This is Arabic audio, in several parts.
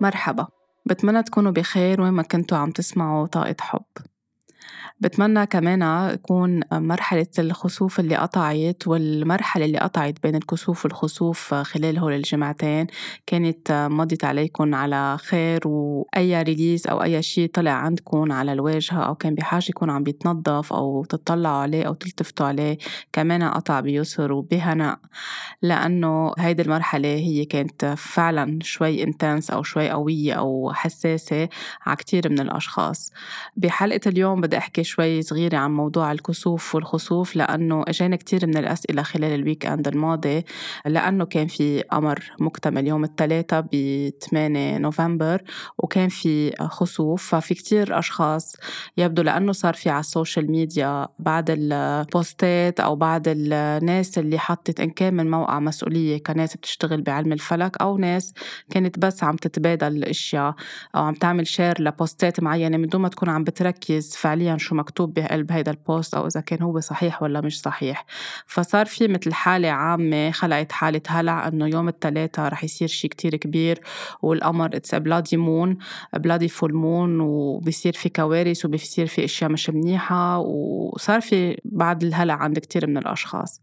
مرحبا. بتمنى تكونوا بخير وين ما كنتوا عم تسمعوا طاقة حب. بتمنى كمان يكون مرحلة الخسوف اللي قطعت والمرحلة اللي قطعت بين الكسوف والخسوف خلال هول الجمعتين كانت مضت عليكم على خير وأي ريليز أو أي شيء طلع عندكم على الواجهة أو كان بحاجة يكون عم بيتنظف أو تطلعوا عليه أو تلتفتوا عليه كمان قطع بيسر وبهناء لأنه هيدي المرحلة هي كانت فعلا شوي intense أو شوي قوية أو حساسة على كتير من الأشخاص. بحلقة اليوم بدي أحكي شوي صغيرة عن موضوع الكسوف والخسوف لأنه أجانا كتير من الأسئلة خلال ال weekend الماضي لأنه كان في قمر مكتمل يوم الثلاثاء ب 8 نوفمبر وكان في خسوف ففي كتير أشخاص يبدو لأنه صار في على ال social media بعد البوستات أو بعد الناس اللي حطت إن كان من موقع مسؤولية كناس بتشتغل بعلم الفلك أو ناس كانت بس عم تتبادل الأشياء أو عم تعمل share لبوستات معينة من دون ما تكون عم بتركز فعليا شو مكتوب بقلب هيدا ال post أو إذا كان هو صحيح ولا مش صحيح. فصار في مثل حالة عامة خلقت حالة هلع إنه يوم الثلاثاء رح يصير شيء كتير كبير والقمر it's bloody moon bloody full moon وبصير في كوارث وبصير في أشياء مش منيحة وصار في بعد الهلع عند كتير من الأشخاص.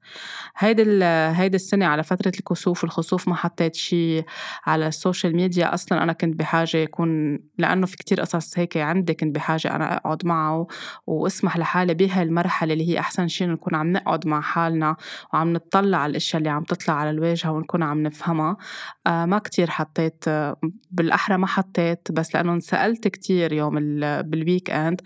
هيدي هيدي السنة على فترة الكسوف والخسوف ما حطيت شيء على ال social media أصلا أنا كنت بحاجة يكون لأنه في كتير قصص هيك عندي كنت بحاجة أنا أقعد معه وأسمح لحالي بهالمرحلة اللي هي أحسن شيء نكون عم نقعد مع حالنا وعم نطلع على الأشياء اللي عم تطلع على الواجهة ونكون عم نفهمها. آه ما كتير حطيت آه بالأحرى ما حطيت بس لأنه انسألت كتير يوم بال weekend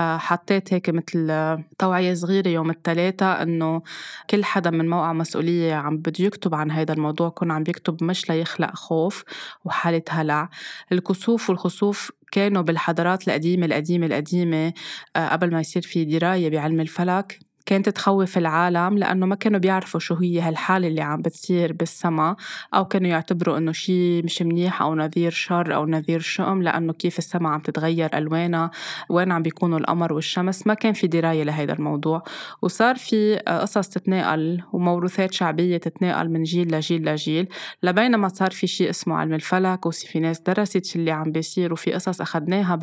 آه، حطيت هيك مثل توعية صغيرة يوم الثلاثاء إنه كل حدا من موقع مسؤولية عم بده يكتب عن هذا الموضوع يكون عم بيكتب مش ليخلق خوف وحالة هلع. الكسوف والخسوف كانوا بالحضارات القديمة القديمة القديمة آه، قبل ما يصير في دراية بعلم الفلك. كانت تخوف العالم لأنه ما كانوا بيعرفوا شو هي هالحالة اللي عم بتصير بالسما أو كانوا يعتبروا إنه شيء مش منيح أو نذير شر أو نذير شؤم لأنه كيف السما عم تتغير ألوانها وين عم بيكونوا القمر والشمس؟ ما كان في دراية لهذا الموضوع. وصار في قصص تتناقل وموروثات شعبية تتناقل من جيل لجيل لجيل لبينما صار في شيء اسمه علم الفلك وفي ناس درست اللي عم بيصير وفي قصص أخذناها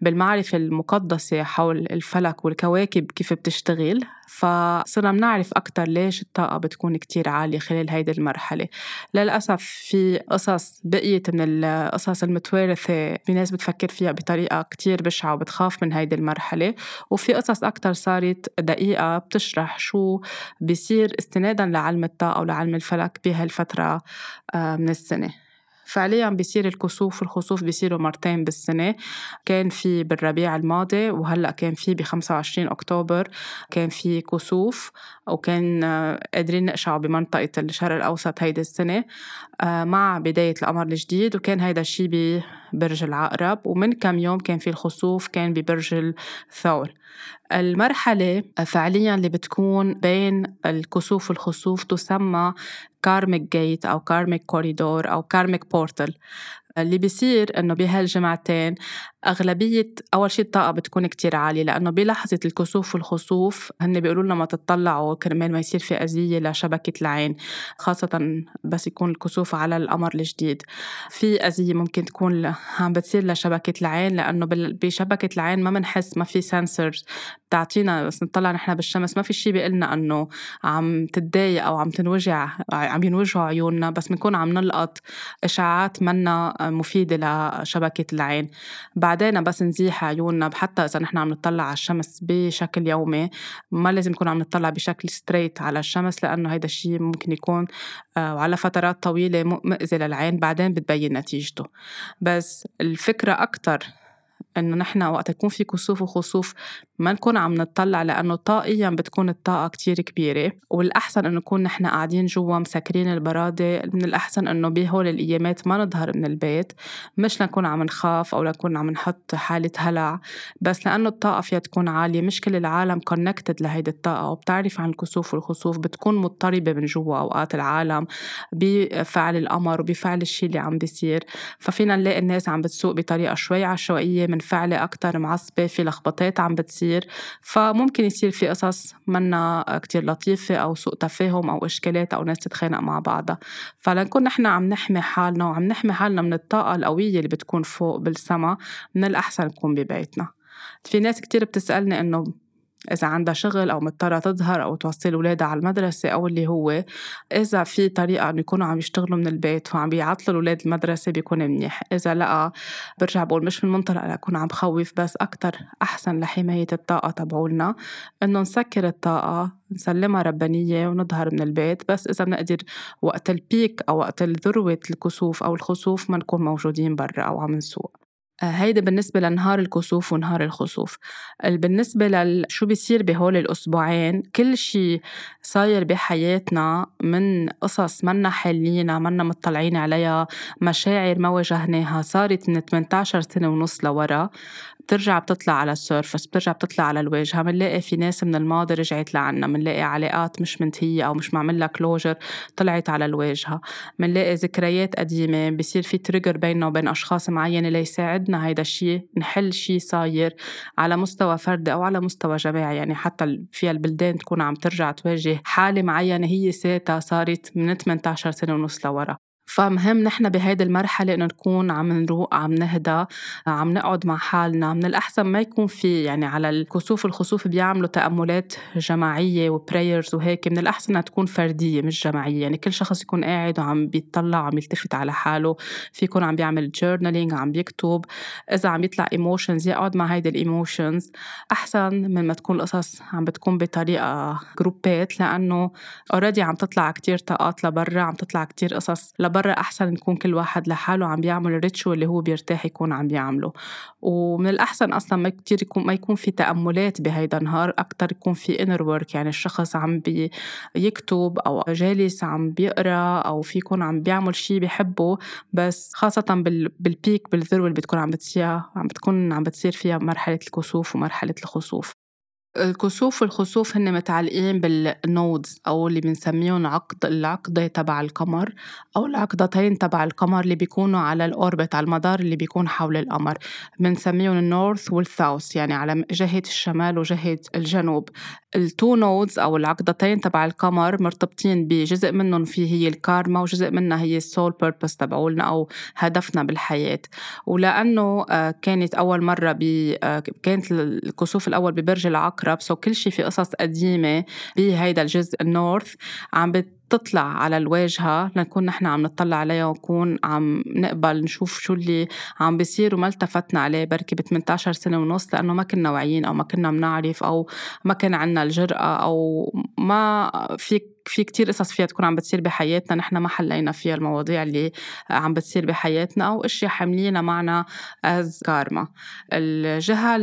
بالمعرفة المقدسة حول الفلك والكواكب كيف بتشتغل. فصرنا بنعرف أكتر ليش الطاقة بتكون كتير عالية خلال هيدي المرحلة. للأسف في قصص بقيت من القصص المتوارثة في ناس بتفكر فيها بطريقة كتير بشعة وبتخاف من هيدي المرحلة وفي قصص أكتر صارت دقيقة بتشرح شو بيصير استنادا لعلم الطاقة ولعلم الفلك بهالفترة آه، من السنة. فعليا بيصير الكسوف والخسوف بيصيروا مرتين بالسنة. كان في بالربيع الماضي وهلأ كان في ب 25 أكتوبر كان في كسوف وكان قادرين نقشعوا بمنطقة الشرق الأوسط هيدي السنة آه، مع بداية القمر الجديد وكان هيدا الشي ببرج العقرب ومن كم يوم كان في الخسوف كان ببرج الثور. المرحلة فعليا اللي بتكون بين الكسوف والخسوف تسمى karmic gate أو karmic corridor أو karmic portal. اللي بيصير إنه بهالجمعتين أغلبية أول شيء الطاقة بتكون كتير عالية لأنه بلحظة الكسوف والخسوف هن بيقولوا لنا ما تطلعوا كرمال ما يصير في أذية لشبكة العين خاصه بس يكون الكسوف على القمر الجديد. في أذية ممكن تكون عم بتصير لشبكة العين لأنه بشبكة العين ما بنحس ما في سنسورز بتعطينا بس نطلع نحن بالشمس ما في شيء بيقلنا إنه عم تتضايق أو عم تنوجع عم ينوجعوا عيوننا بس بنكون عم نلقط اشعاعات منا مفيدة لشبكة العين. بعدين بس نزيح عيوننا حتى إذا نحن عم نطلع على الشمس بشكل يومي ما لازم نكون عم نطلع بشكل ستريت على الشمس لأنه هيدا الشيء ممكن يكون آه، وعلى فترات طويلة مؤذي للعين بعدين بتبين نتيجته. بس الفكرة أكتر إنه نحن وقت يكون في كسوف وخسوف ما نكون عم نطلع لأنه طاقيا بتكون الطاقة كتير كبيرة. والأحسن إنه نكون نحن قاعدين جوا مسكرين البرادة. من الأحسن إنه بهول الأيامات ما نظهر من البيت. مش لنكون عم نخاف أو لنكون عم نحط حالة هلع. بس لأنه الطاقة فيها تكون عالية. مش كل العالم كونكتد لهيدي الطاقة. وبتعرف عن الكسوف والخسوف بتكون مضطربة من جوا أوقات العالم بفعل القمر وبفعل الشيء اللي عم بيصير. ففينا نلاقي الناس عم بتسوق بطريقة شوي عشوائية من منفعلة أكتر معصبة في لخبطات عم بتصير. فممكن يصير في قصص منا كتير لطيفة أو سوء تفاهم أو إشكالات أو ناس تتخانق مع بعضها. فلنكون نحن عم نحمي حالنا وعم نحمي حالنا من الطاقة القوية اللي بتكون فوق بالسما من الأحسن نكون ببيتنا. في ناس كتير بتسألني إنه إذا عندها شغل أو مضطرة تظهر أو توصل أولادها على المدرسة أو اللي هو إذا في طريقة إنه يكونوا عم يشتغلوا من البيت وعم بيعطلوا الأولاد المدرسة بيكون منيح. إذا لأ برجع بقول مش من منطلق لأكون عم بخوف بس أكتر أحسن لحماية الطاقة تبعولنا إنه نسكر الطاقة نسلمها ربانية ونظهر من البيت. بس إذا بنقدر وقت البيك أو وقت ذروة الكسوف أو الخسوف ما نكون موجودين برا أو عم نسوق. هيدا بالنسبة لنهار الكسوف ونهار الخسوف. بالنسبة لشو بيصير بهول الأسبوعين كل شي صاير بحياتنا من قصص منا حلينا منا مطلعين عليها مشاعر ما واجهناها صارت من 18 سنة ونص لورا. بترجع بتطلع على ال surface بترجع بتطلع على الواجهة بنلاقي في ناس من الماضي رجعت لعنا بنلاقي علاقات مش منتهية أو مش معمل لها closure طلعت على الواجهة. بنلاقي ذكريات قديمة بصير في trigger بيننا وبين أشخاص معينة ليساعدنا هيدا الشيء نحل شيء صاير على مستوى فردي أو على مستوى جماعي يعني حتى في البلدان تكون عم ترجع تواجه حالة معينة هي ذاتها صارت من 18 سنة ونص لورا. فمهم نحن بهيدي المرحلة إنه نكون عم نروق عم نهدى عم نقعد مع حالنا. من الأحسن ما يكون في يعني على الكسوف الخسوف بيعملوا تأملات جماعية و prayers وهيك من الأحسن إنها تكون فردية مش جماعية. يعني كل شخص يكون قاعد وعم بيطلع وعم يلتفت على حاله. في يكون عم بيعمل journaling عم بيكتب. إذا عم يطلع emotions يقعد مع هيدي ال emotions أحسن من ما تكون القصص عم بتكون بطريقة group ات لأنه already عم تطلع كتير طاقات لبرا عم تطلع كتير قصص لبرا. برا أحسن نكون كل واحد لحاله عم بيعمل ال ritual اللي هو بيرتاح يكون عم بيعمله. ومن الأحسن أصلا ما كتير يكون ما يكون في تأملات بهيدا النهار أكتر يكون في inner work يعني الشخص عم بيكتب أو جالس عم بيقرأ أو في يكون عم بيعمل شيء بيحبه بس خاصة بال peak بالذروة اللي بتكون عم بتصير عم بتكون عم بتصير فيها مرحلة الكسوف ومرحلة الخسوف. الكسوف والخسوف هن متعلقين بال nodes أو اللي بنسميهم عقد العقدة تبع القمر أو العقدتين تبع القمر اللي بيكونوا على ال orbit على المدار اللي بيكون حول القمر. بنسميهم ال north وال south يعني على جهة الشمال وجهة الجنوب. ال two nodes أو العقدتين تبع القمر مرتبطين بجزء منهم فيه هي الكارما وجزء منها هي ال soul purpose تبعولنا أو هدفنا بالحياة. ولأنه آه، كانت أول مرة ب آه، كانت الكسوف الأول ببرج العقرب سو كل شيء في قصص قديمة. بهيدا الجزء النورث عم بت تطلع على الواجهة لنكون نحن عم نطلع عليها ونكون عم نقبل نشوف شو اللي عم بيصير وما التفتنا عليه بركي ب 18 سنة ونص لأنه ما كنا واعيين أو ما كنا بنعرف أو ما كان عنا الجرأة أو ما فيك في كتير قصص فيها تكون عم بتصير بحياتنا نحن ما حلينا فيها المواضيع اللي عم بتصير بحياتنا أو أشياء حاملينها معنا از كارما الجهة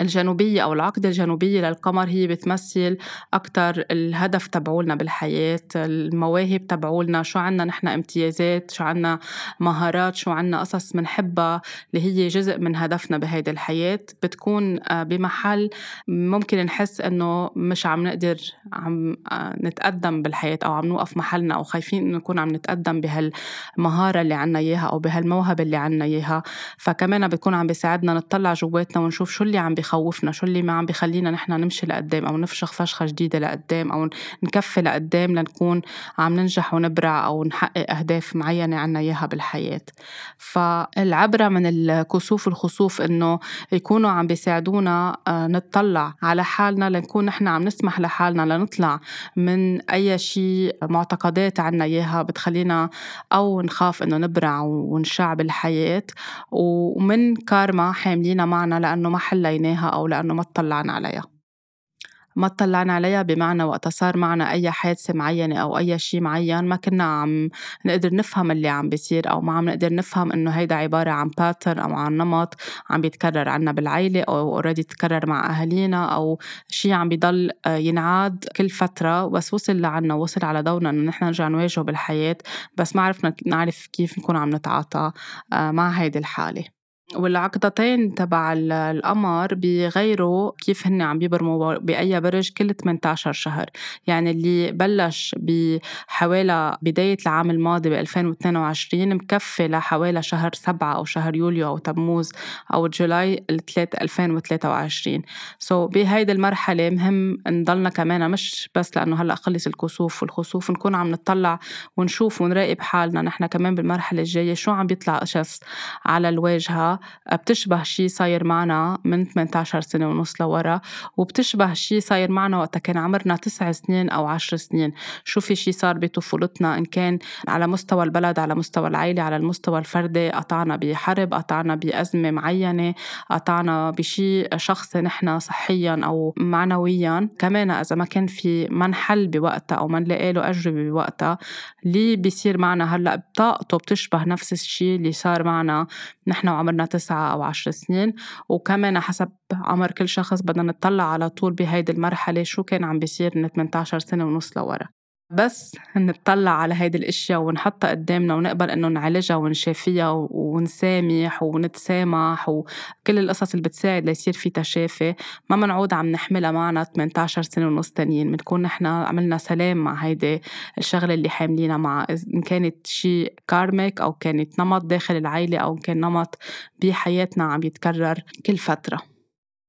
الجنوبية أو العقدة الجنوبية للقمر هي بتمثل أكتر الهدف تبعولنا بالحياة. المواهب تبعولنا شو عنا نحن امتيازات شو عنا مهارات شو عنا قصص منحبها اللي هي جزء من هدفنا بهيدي الحياة. بتكون آه، بمحل ممكن نحس إنه مش عم نقدر عم آه، نتقدم بالحياة أو عم نوقف محلنا أو خايفين إنه نكون عم نتقدم بهالمهارة اللي عنا إياها أو بهالموهبة اللي عنا إياها. فكمان بيكون عم بيساعدنا نطلع جواتنا ونشوف شو اللي عم بخوفنا شو اللي ما عم بخلينا نحن نمشي لقدام أو نفشخ فشخة جديدة لقدام أو نكفي لقدام لنكون عم ننجح ونبرع أو نحقق أهداف معينة عنا إياها بالحياة. فالعبرة من الكسوف والخسوف إنه يكونوا عم بيساعدونا آه، نطلع على حالنا لنكون نحن عم نسمح لحالنا لنطلع من أي شيء معتقدات عنا إياها بتخلينا أو نخاف إنه نبدع ونشع بالحياة. ومن كارما حاملينا معنا لأنه ما حليناها أو لأنه ما اطلعنا عليها. ما اطلعنا عليها بمعنى وقت صار معنا أي حادثة معينة أو أي شيء معين ما كنا عم نقدر نفهم اللي عم بيصير أو ما عم نقدر نفهم إنه هيدا عبارة عن pattern أو عن نمط عم بيتكرر عنا بالعيلة أو already تكرر مع أهالينا أو شيء عم بيضل آه، ينعاد كل فترة بس وصل لعنا وصل على دورنا إنه نحن نرجع نواجهه بالحياة بس ما عرفنا نعرف كيف نكون عم نتعاطى آه، مع هيدي الحالة. والعقدتين تبع القمر بيغيروا كيف هن عم بيبرموا بأي برج كل 18 شهر. يعني اللي بلش بحوالي بداية العام الماضي ب 2022 مكفي لحوالي شهر سبعة أو شهر يوليو أو تموز أو July 2023 so بهيدي المرحلة مهم نضلنا كمان مش بس لأنه هلأ خلص الكسوف والخسوف نكون عم نطلع ونشوف ونراقب حالنا. نحن كمان بالمرحلة الجاية شو عم بيطلع قشص على الواجهة. بتشبه شي صاير معنا من 18 سنة ونص لورا وبتشبه شي صاير معنا وقت كان عمرنا تسع سنين أو عشر سنين. شو في شي صار بطفولتنا؟ إن كان على مستوى البلد على مستوى العائلة على المستوى الفردي قطعنا بحرب قطعنا بأزمة معينة قطعنا بشي شخصي نحن صحيا أو معنويا. كمان إذا ما كان في منحل بوقتها أو ما نلاقي له أجوبة بوقتها اللي بيصير معنا هلأ بطاقته بتشبه نفس الشي اللي صار معنا نحن وعمرنا تسعة أو عشر سنين وكمان حسب عمر كل شخص بدنا نطلع على طول بهيدي المرحلة شو كان عم بيصير من 18 سنة ونص لورا. بس نطلع على هيدي الأشياء ونحطها قدامنا ونقبل إنه نعالجها ونشافيها ونسامح ونتسامح وكل القصص اللي بتساعد ليصير في تشافي. ما منعود عم نحملها معنا 18 سنة ونص تانيين. بنكون نحن عملنا سلام مع هيدي الشغلة اللي حاملينها مع إن كانت شيء كارميك أو كانت نمط داخل العائله أو كان نمط بحياتنا عم يتكرر كل فترة.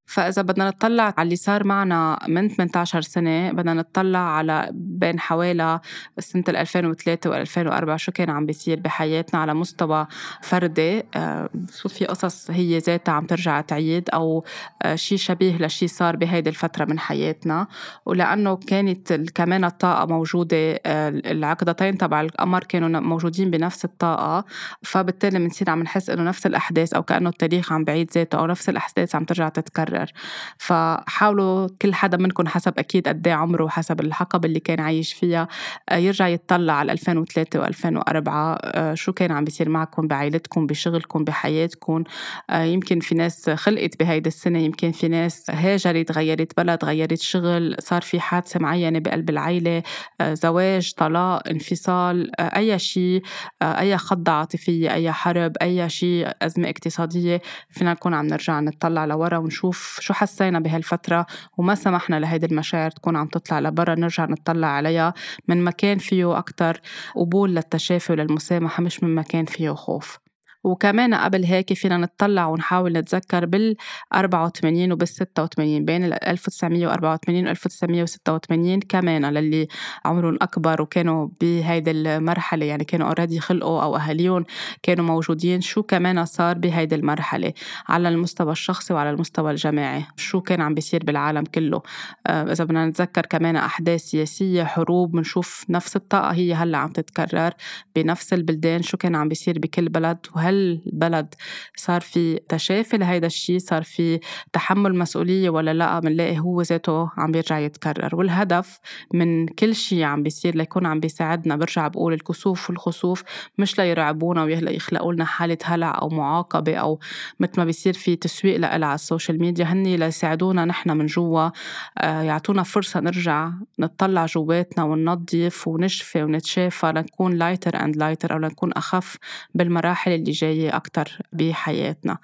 فإذا بدنا نطلع على اللي صار معنا من 18 سنة بدنا نطلع على بين حوالي سنة 2003 و 2004 شو كان عم بيصير بحياتنا على مستوى فردي. آه، شو في قصص هي ذاتها عم ترجع تعيد أو آه، شيء شبيه لشيء صار بهيدي الفترة من حياتنا. ولأنه كانت كمان الطاقة موجودة آه، العقدتين تبع القمر كانوا موجودين بنفس الطاقة. فبالتالي بنصير عم نحس إنه نفس الأحداث أو كأنه التاريخ عم بعيد ذاته أو نفس الأحداث عم ترجع تتكرر. يتكرر فحاولوا كل حدا منكم حسب أكيد قد إيه عمره وحسب الحقبة اللي كان عايش فيها آه، يرجع يتطلع على 2003 و2004 آه، شو كان عم بيصير معكم بعائلتكم بشغلكم بحياتكم. آه، يمكن في ناس خلقت بهيدي السنة يمكن في ناس هاجرت غيرت بلد غيرت شغل صار في حادثة معينة بقلب العيلة زواج طلاق انفصال أي شيء أي خضة عاطفية أي حرب أي شيء أزمة اقتصادية فينا نكون عم نرجع نطلع لورا ونشوف شو حسينا بهالفترة وما سمحنا لهيدي المشاعر تكون عم تطلع لبرا نرجع نطلع عليها. من مكان فيه أكتر قبول للتشافي وللمسامحة مش من مكان فيه خوف. وكمان قبل هيك فينا نطلع ونحاول نتذكر بال 84 وبال 86 بين ال 1984 و 1986 كمان للي عمرهم أكبر وكانوا بهيدي المرحلة يعني كانوا اوريدي خلقوا أو أهاليهم كانوا موجودين. شو كمان صار بهيدي المرحلة؟ على المستوى الشخصي وعلى المستوى الجماعي. شو كان عم بيصير بالعالم كله؟ آه، إذا بدنا نتذكر كمان أحداث سياسية حروب بنشوف نفس الطاقة هي هلأ عم تتكرر بنفس البلدان. شو كان عم بيصير بكل بلد؟ وهي هل البلد صار في تشافي لهيدا الشيء صار في تحمل مسؤولية ولا لا؟ بنلاقي هو ذاته عم بيرجع يتكرر. والهدف من كل شيء عم بيصير ليكون عم بيساعدنا برجع بقول الكسوف والخسوف مش ليرعبونا ويخلقوا لنا حالة هلع أو معاقبة أو مثل ما بيصير في تسويق لها على ال social media. هني ليساعدونا نحن من جوا آه، يعطونا فرصة نرجع نطلع جواتنا وننظف ونشفي ونتشافى لنكون lighter and lighter أو لنكون أخف بالمراحل اللي جاية أكتر بحياتنا.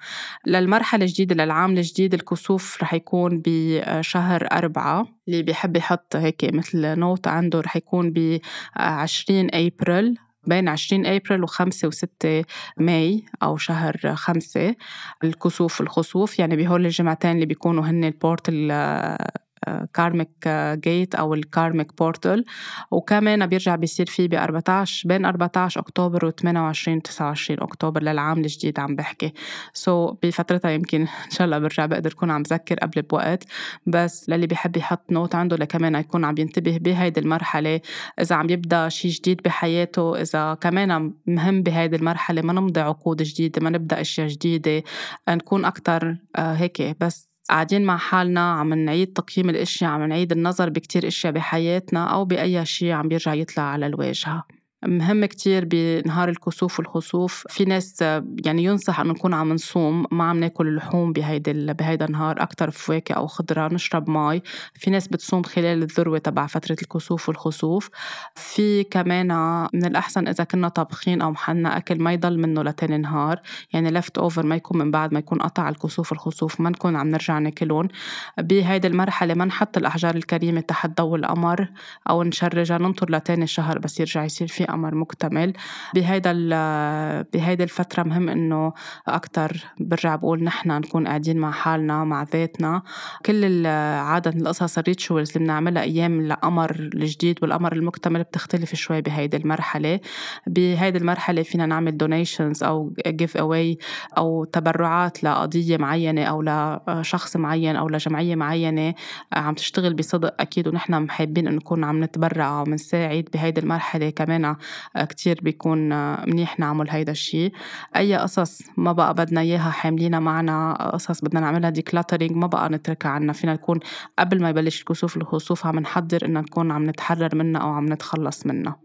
للمرحلة الجديدة للعام الجديد الكسوف رح يكون بشهر أربعة. اللي بيحب يحط هيك مثل note عنده رح يكون ب 20 أبريل بين 20 أبريل و 5 و 6 May أو شهر خمسة. الكسوف الخسوف يعني بهول الجمعتين اللي بيكونوا هن ال portal karmic gate أو ال karmic portal وكمان بيرجع بيصير فيه ب 14 بين 14 أكتوبر و 28 29 أكتوبر للعام الجديد عم بحكي. so بفترتها يمكن إن شاء الله برجع بقدر أكون عم ذكر قبل بوقت. بس للي بيحب يحط نوت عنده لكمان يكون عم ينتبه بهيدي المرحلة. إذا عم يبدأ شيء جديد بحياته إذا كمان مهم بهيدي المرحلة ما نمضي عقود جديدة ما نبدأ أشياء جديدة نكون أكتر آه، هيك. بس قاعدين مع حالنا عم نعيد تقييم الاشياء عم نعيد النظر بكتير إشياء بحياتنا أو بأي شيء عم بيرجع يطلع على الواجهة. مهم كتير بنهار الكسوف والخسوف. في ناس يعني ينصح انه نكون عم نصوم ما عم ناكل لحوم بهيدا بهيدا النهار أكثر فواكه أو خضرة نشرب مي في ناس بتصوم خلال الذروة تبع فترة الكسوف والخسوف. في كمان من الأحسن إذا كنا طابخين أو محلنا أكل ما يضل منه لتاني نهار. يعني لفت اوفر ما يكون من بعد ما يكون قطع الكسوف والخسوف ما نكون عم نرجع ناكلهم. بهيدي المرحلة ما نحط الأحجار الكريمة تحت ضوء القمر أو نشرجها ننطر لتاني شهر بس يرجع يصير في قمر مكتمل. بهيدا بهيدي الفترة مهم إنه أكثر برجع بقول نحن نكون قاعدين مع حالنا مع ذاتنا. كالعادة القصص ال rituals اللي بنعملها أيام القمر الجديد والقمر المكتمل بتختلف شوي بهيدي المرحلة. بهيدي المرحلة فينا نعمل donations أو give away أو تبرعات لقضية معينة أو لشخص معين أو لجمعية معينة. عم تشتغل بصدق أكيد ونحن حابين إنه نكون عم نتبرع ومنساعد بهيدي المرحلة كمان كتير بيكون منيح نعمل هيدا الشيء أي قصص ما بقى بدنا إياها حاملينها معنا قصص بدنا نعملها decluttering ما بقى نتركها عنا. فينا نكون قبل ما يبلش الكسوف الخسوف عم نحضر إن نكون عم نتحرر منها أو عم نتخلص منها.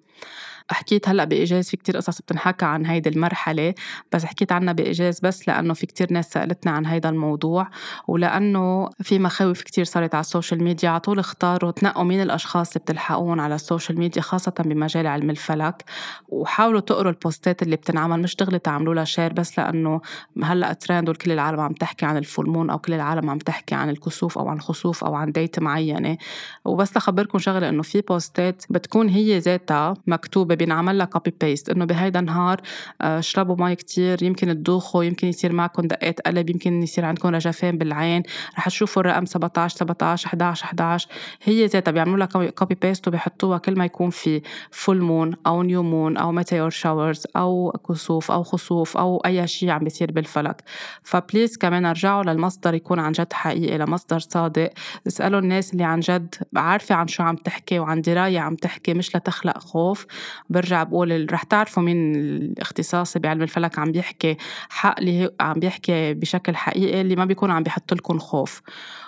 حكيت هلأ بإيجاز في كتير قصص بتنحكى عن هيدي المرحلة بس حكيت عنها بإيجاز بس لأنه في كتير ناس سالتنا عن هيدا الموضوع ولأنه في مخاوف كتير صارت على ال social media على طول اختاروا تنقوا مين الأشخاص اللي بتلحقون على ال social media خاصة بمجال علم الفلك وحاولوا تقروا ال post ات اللي بتنعمل مش دغري تعملوا لها share بس لأنه هلأ ترند وكل العالم عم تحكي عن ال full moon أو كل العالم عم تحكي عن الكسوف أو عن الخسوف أو عن date معينة وبس لخبركم شغلة إنه في post ات بتكون هي ذاتها مكتوبة بينعمل لها copy paste إنه بهيدا النهار آه، اشربوا مي كتير يمكن تدوخوا يمكن يصير معكم دقات قلب يمكن يصير عندكم رجفان بالعين. رح تشوفوا الرقم 17 17 11 11 هي ذاتها بيعملوا لها copy paste وبيحطوها كل ما يكون في full moon أو new moon أو meteor showers أو كسوف أو خسوف أو أي شيء عم بيصير بالفلك. فبليز كمان أرجعوا للمصدر يكون عن جد حقيقي لمصدر صادق. اسألوا الناس اللي عن جد عارفة عن شو عم تحكي وعن دراية عم تحكي مش لتخلق خوف. برجع بقول رح تعرفوا مين الاختصاصي بعلم الفلك عم بيحكي حق اللي عم بيحكي بشكل حقيقي اللي ما بيكون عم بيحط لكم خوف.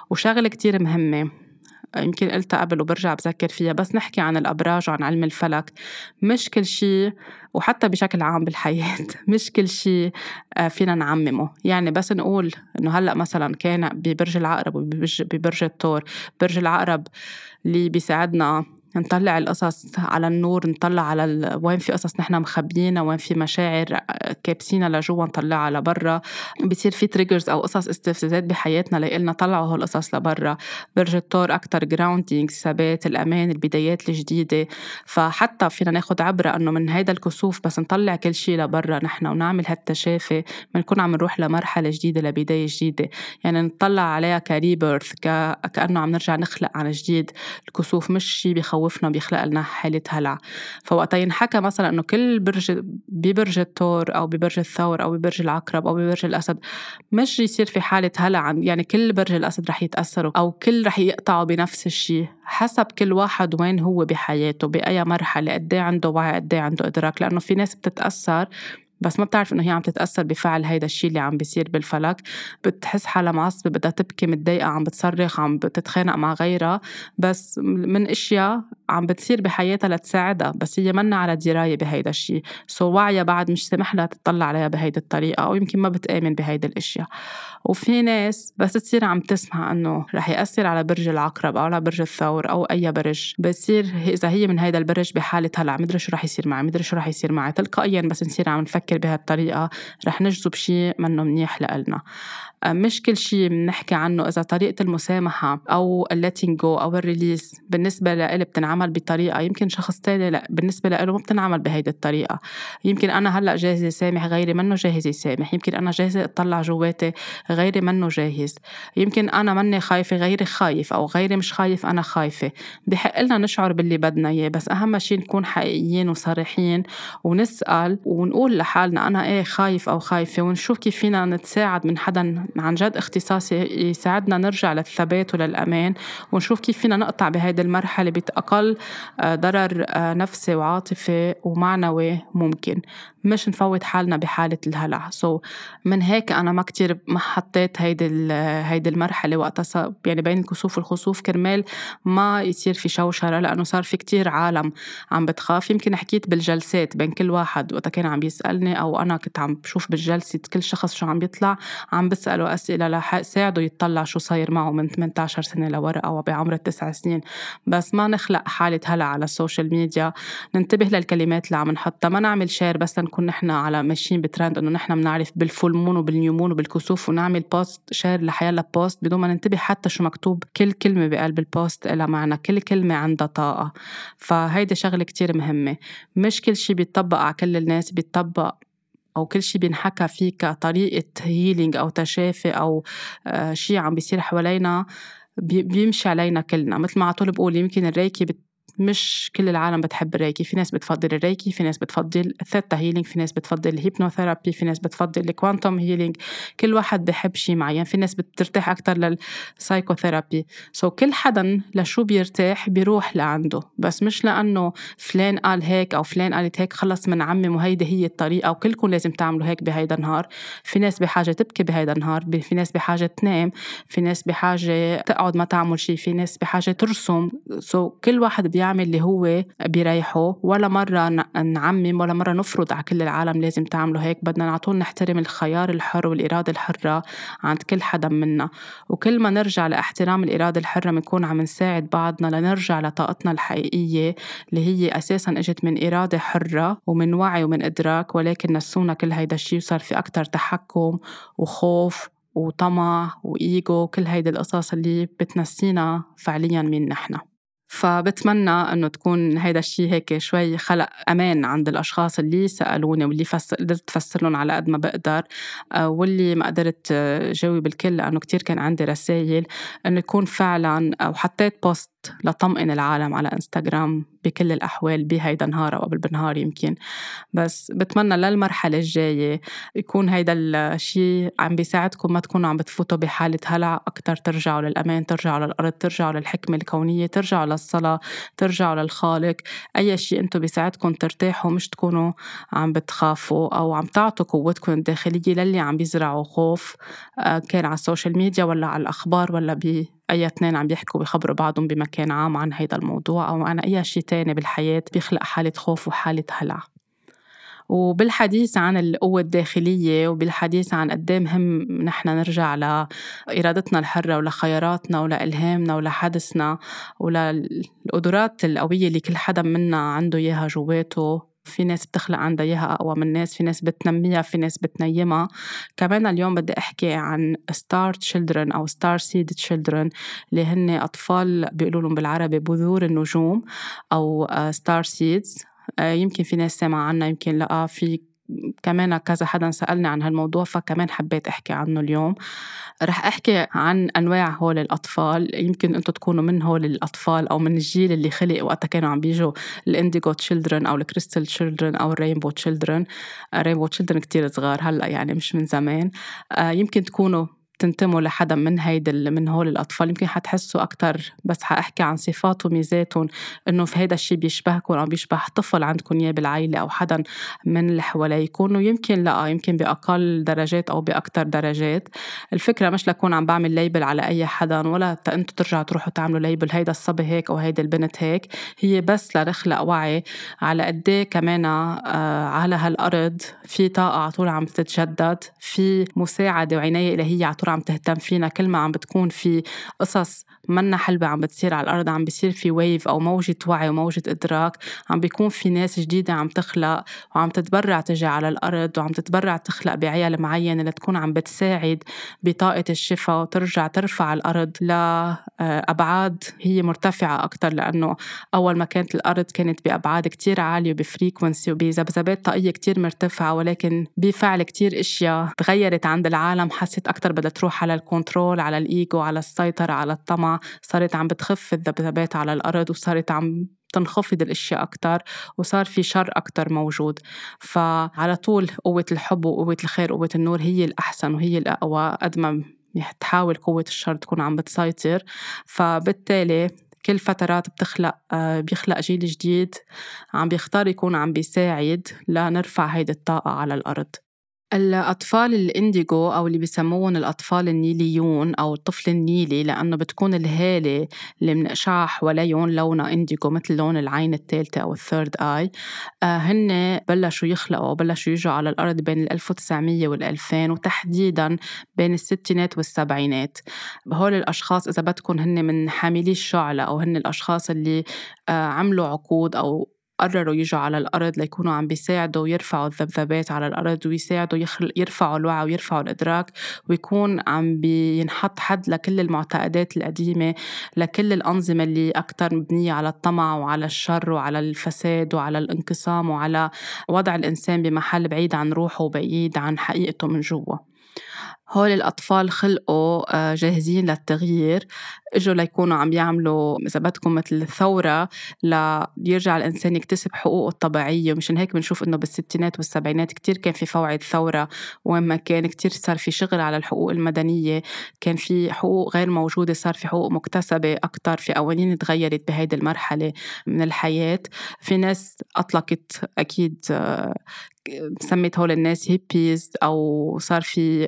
وشغلة كتير مهمة يمكن قلتها قبل وبرجع بذكر فيها بس نحكي عن الأبراج وعن علم الفلك. مش كل شيء وحتى بشكل عام بالحياة مش كل شيء آه، فينا نعممه. يعني بس نقول إنه هلأ مثلا كان ببرج العقرب وببرج الثور برج العقرب اللي بيساعدنا نطلع القصص على النور نطلع على ال... وين في قصص نحن مخبيينها وين في مشاعر كابسينها لجوا نطلعها لبرا بصير في triggers أو قصص استفزازات بحياتنا لنطلع هالقصص لبرا. برج الثور أكثر grounding الثبات الأمان البدايات الجديدة. فحتى فينا ناخد عبره إنه من هيدا الكسوف بس نطلع كل شيء لبرا نحن ونعمل هالتشافي. بنكون عم نروح لمرحلة جديدة لبداية جديدة. يعني نطلع عليها كريبيرث ك... كأنه عم نرجع نخلق عن جديد. الكسوف مش شيء بخوف بخوفنا بيخلق لنا حالة هلع. فوقتا ينحكى مثلا إنه كل برج ببرج الثور أو ببرج الثور أو ببرج العقرب أو ببرج الأسد مش يصير في حالة هلع يعني كل برج الأسد رح يتأثروا أو كل رح يقطعوا بنفس الشيء حسب كل واحد وين هو بحياته بأي مرحلة قد عنده وعي قد عنده إدراك. لأنه في ناس بتتأثر بس ما بتعرف إنه هي عم تتأثر بفعل هيدا الشيء اللي عم بيصير بالفلك. بتحس حالها معصبه بدها تبكي متضايقة عم بتصرخ عم بتتخانق مع غيرها. بس من إشياء عم بتصير بحياتها لتساعدها بس هي منا على دراية بهيدا الشيء سو وعيها بعد مش سمح لها تطلع عليها بهيدي الطريقة أو يمكن ما بتآمن بهيدي الأشياء. وفي ناس بس تصير عم تسمع إنه رح يأثر على برج العقرب أو على برج الثور أو أي برج. بصير إذا هي من هيدا البرج بحالة هلع مدري شو رح يصير معي مدري شو رح يصير معي. تلقائيا بس نصير عم نفكر بهالطريقة. رح نجذب شيء منه منيح لإلنا. مش كل شيء بنحكي عنه إذا طريقة المسامحة أو ال letting go أو ال release بالنسبة لإلي بتنعمل بطريقة يمكن شخص تاني لا بالنسبة لإله ما بتنعمل بهيدي الطريقة. يمكن أنا هلأ جاهزة سامح غيري منه جاهز يسامح يمكن أنا جاهزة أطلع جواتي غيري منه جاهز. يمكن أنا مني خايفة غيري خايف أو غيري مش خايف أنا خايفة. بحق لنا نشعر باللي بدنا إياه بس أهم شيء نكون حقيقيين وصريحين ونسأل ونقول لحالنا أنا إيه خايف أو خايفة ونشوف كيف فينا نتساعد من حدا عن جد اختصاصي يساعدنا نرجع للثبات وللأمان ونشوف كيف فينا نقطع بهيدي المرحلة بأقل آه، ضرر آه، نفسي وعاطفي ومعنوي ممكن. مش نفوت حالنا بحالة الهلع. سو so من هيك أنا ما كتير ما حطيت هيدي هيدي المرحلة وقتها. يعني بين الكسوف والخسوف كرمال ما يصير في شوشرة لأنه صار في كتير عالم عم بتخاف. يمكن حكيت بالجلسات بين كل واحد وقتها كان عم بيسألني أو أنا كنت عم بشوف بالجلسة كل شخص شو عم بيطلع عم بسأله أسئلة لساعده يطلع شو صاير معه من 18 سنة لورا أو بعمر التسع سنين. بس ما نخلق حالة هلع على ال social media ننتبه للكلمات اللي عم نحطها. ما نعمل share بس نكون نحن على ماشيين بترند إنه نحن بنعرف بال full moon وبال new moon وبالكسوف ونعمل post share لحيالله post بدون ما ننتبه حتى شو مكتوب. كل كلمة بقلب ال post لها معنى. كل كلمة عندها طاقة. فهيدي شغلة كتير مهمة. مش كل شي بيطبق على كل الناس بيطبق أو كل شيء بينحكى فيه كطريقة healing أو تشافي أو آه، شيء عم بيصير حوالينا بيمشي علينا كلنا. مثل ما على طول بقول يمكن الريكي مش كل العالم بتحب الريكي في ناس بتفضل الريكي في ناس بتفضل ال theta healing في ناس بتفضل ال hypnotherapy في ناس بتفضل ال quantum healing كل واحد بحب شيء معين. في ناس بترتاح أكتر لل psychotherapy so كل حدا لشو بيرتاح بيروح لعنده. بس مش لأنه فلان قال هيك أو فلان قالت هيك خلص منعمم وهيدي هي الطريقة وكلكم لازم تعملوا هيك بهيدا النهار. في ناس بحاجة تبكي بهيدا النهار في ناس بحاجة تنام في ناس بحاجة تقعد ما تعمل شيء في ناس بحاجة ترسم. so كل واحد بيعمل اللي هو بيريحه. ولا مرة نعمم ولا مرة نفرض على كل العالم لازم تعملوا هيك. بدنا نعطون نحترم الخيار الحر والإرادة الحرة عند كل حدا منا. وكل ما نرجع لإحترام الإرادة الحرة بنكون عم نساعد بعضنا لنرجع لطاقتنا الحقيقية اللي هي أساسا إجت من إرادة حرة ومن وعي ومن إدراك. ولكن نسونا كل هيدا الشيء وصار في أكتر تحكم وخوف وطمع وإيجو كل هيدي القصص اللي بتنسينا فعليا مين نحن. فبتمنى إنه تكون هيدا الشيء هيك شوي خلق أمان عند الأشخاص اللي سألوني واللي فس... قدرت أفسر لهم على قد ما بقدر. آه، واللي ما قدرت جاوب الكل لأنه كتير كان عندي رسائل إنه يكون فعلا أو حطيت لطمئن العالم على إنستغرام بكل الأحوال بهيدا النهار أو قبل بنهار يمكن. بس بتمنى للمرحلة الجاية يكون هيدا الشيء عم بيساعدكم ما تكونوا عم بتفوتوا بحالة هلع. أكتر ترجعوا للأمان ترجعوا للأرض ترجعوا للحكمة الكونية ترجعوا للصلاة ترجعوا للخالق. أي شيء أنتم بيساعدكم ترتاحوا مش تكونوا عم بتخافوا أو عم تعطوا قوتكم الداخلية للي عم بيزرعوا خوف آه، كان على ال social media ولا على الأخبار ولا أي اثنين عم بيحكوا بيخبروا بعضهم بمكان عام عن هيدا الموضوع أو عن أي شيء تاني بالحياة بيخلق حالة خوف وحالة هلع. وبالحديث عن القوة الداخلية وبالحديث عن قد إيه مهم نحن نرجع لإرادتنا الحرة ولخياراتنا ولإلهامنا ولحدسنا وللقدرات القوية اللي كل حدا منا عنده إياها جواته. في ناس بتخلق عندها إياها أقوى من ناس في ناس بتنميها في ناس بتنيمها. كمان اليوم بدي أحكي عن star children أو star seed children اللي هن أطفال بيقولوا لهم بالعربي بذور النجوم أو star آه، seeds آه، يمكن في ناس سمع عنها يمكن لأ في كمان كذا حدا سألني عن هالموضوع فكمان حبيت أحكي عنه اليوم. رح أحكي عن أنواع هول الأطفال. يمكن أنتم تكونوا من هول الأطفال أو من الجيل اللي خلق وقتها كانوا عم بيجوا ال indigo children أو ال crystal children أو ال rainbow children. ال rainbow children كتير صغار هلأ يعني مش من زمان. آه، يمكن تكونوا تنتموا لحدا من هيدا من هول الأطفال يمكن حتحسوا أكتر بس حأحكي عن صفات وميزاتهم إنه في هيدا الشيء بيشبهكم أو بيشبه طفل عندكم إياه بالعائلة أو حدا من اللي حواليكم ويمكن لأ يمكن بأقل درجات أو بأكتر درجات. الفكرة مش لكون عم بعمل label على أي حدا ولا أنتوا ترجعوا تروحوا تعملوا label هيدا الصبي هيك أو هيدا البنت هيك هي بس لنخلق وعي على قد إيه كمان آه على هالأرض في طاقة على طول عم تتجدد في مساعدة وعناية إلهية على طول عم تهتم فينا كل ما عم بتكون في قصص منا حلوة عم بتصير على الأرض عم بيصير في ويف أو موجة وعي وموجة إدراك عم بيكون في ناس جديدة عم تخلق وعم تتبرع تجي على الأرض وعم تتبرع تخلق بعيال معينة لتكون عم بتساعد بطاقة الشفاء وترجع ترفع الأرض لأبعاد هي مرتفعة أكتر لأنه أول ما كانت الأرض كانت بأبعاد كتير عالية وب frequency وبذبذبات طاقية كتير مرتفعة ولكن بفعل كتير إشياء تغيرت عند العالم حست أكتر بدها تروح على ال control على الإيجو على السيطرة على الطمع. صارت عم بتخف الذبذبات على الأرض وصارت عم تنخفض الأشياء أكثر وصار في شر أكثر موجود. فعلى طول قوة الحب وقوة الخير وقوة النور هي الأحسن وهي الأقوى قد ما تحاول قوة الشر تكون عم بتسيطر. فبالتالي كل فترات بتخلق آه، بيخلق جيل جديد عم بيختار يكون عم بيساعد لنرفع هيدي الطاقة على الأرض. الأطفال الإنديغو أو اللي بيسموهم الأطفال النيليون أو الطفل النيلي لأنه بتكون الهالة اللي من إشعاع حواليهم لونها إنديغو مثل لون العين الثالثة أو الثيرد آي. آه هن بلشوا يخلقوا بلشوا يجوا على الأرض بين ال 1900 وال 2000 وتحديدا بين الستينات والسبعينات. هول الأشخاص إذا بدكم هن من حاملي الشعلة أو هن الأشخاص اللي آه عملوا عقود أو قرروا يجوا على الأرض ليكونوا عم بيساعدوا يرفعوا الذبذبات على الأرض ويساعدوا يرفعوا الوعي ويرفعوا الإدراك ويكون عم بينحط حد لكل المعتقدات القديمة لكل الأنظمة اللي أكثر مبنية على الطمع وعلى الشر وعلى الفساد وعلى الانقسام وعلى وضع الإنسان بمحل بعيد عن روحه وبعيد عن حقيقته من جوا. هول الأطفال خلقوا آه، جاهزين للتغيير. إجوا ليكونوا عم يعملوا إذا بدكم مثل الثوره ليرجع الإنسان يكتسب حقوقه الطبيعية ومشان هيك بنشوف إنه بالستينات والسبعينات كتير كان في فوعد ثورة وين ما كان كتير صار في شغل على الحقوق المدنية كان في حقوق غير موجودة صار في حقوق مكتسبة أكثر في قوانين تغيرت بهيدي المرحلة من الحياة. في ناس أطلقت أكيد آه، سميت هول الناس هيبيز أو صار في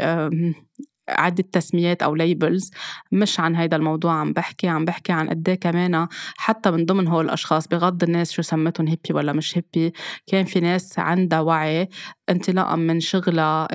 عدة تسميات أو labels مش عن هيدا الموضوع عم بحكي عم بحكي عن قد إيه كمان حتى من ضمن هول الأشخاص بغض الناس شو سمتهم hippie ولا مش hippie كان في ناس عندها وعي انطلاقا من شغلها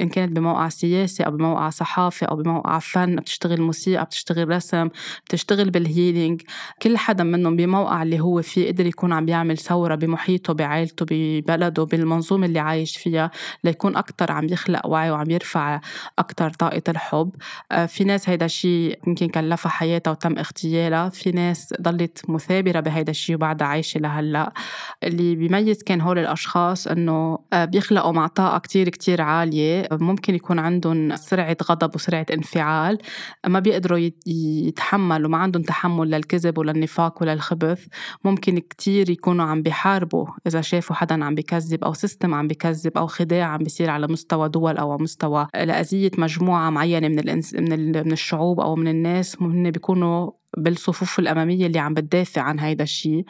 إن كانت بموقع سياسي أو بموقع صحافي أو بموقع فن بتشتغل موسيقى بتشتغل رسم بتشتغل بالهيلينج كل حدا منهم بموقع اللي هو فيه قدر يكون عم بيعمل ثورة بمحيطه بعائلته ببلده بالمنظومة اللي عايش فيها ليكون أكتر عم يخلق وعي وعم يرفع أكتر طاقة الحب. آه، في ناس هيدا الشيء يمكن كلفها حياتها وتم اغتيالها. في ناس ضلت مثابرة بهيدا الشيء وبعدها عايشة لهلأ. اللي بيميز كان هول الأشخاص إنه آه، بيخلقوا مع طاقة كتير كتير عالية ممكن يكون عندهم سرعة غضب وسرعة انفعال ما بيقدروا يتحملوا ما عندهم تحمل للكذب وللنفاق وللخبث. ممكن كتير يكونوا عم بيحاربوا إذا شافوا حدا عم بيكذب أو سيستم عم بيكذب أو خداع عم بيصير على مستوى دول أو مستوى لأذية مجموعة معينة من الإنس من من الشعوب أو من الناس. هن بيكونوا بالصفوف الأمامية اللي عم بتدافع عن هيدا الشيء.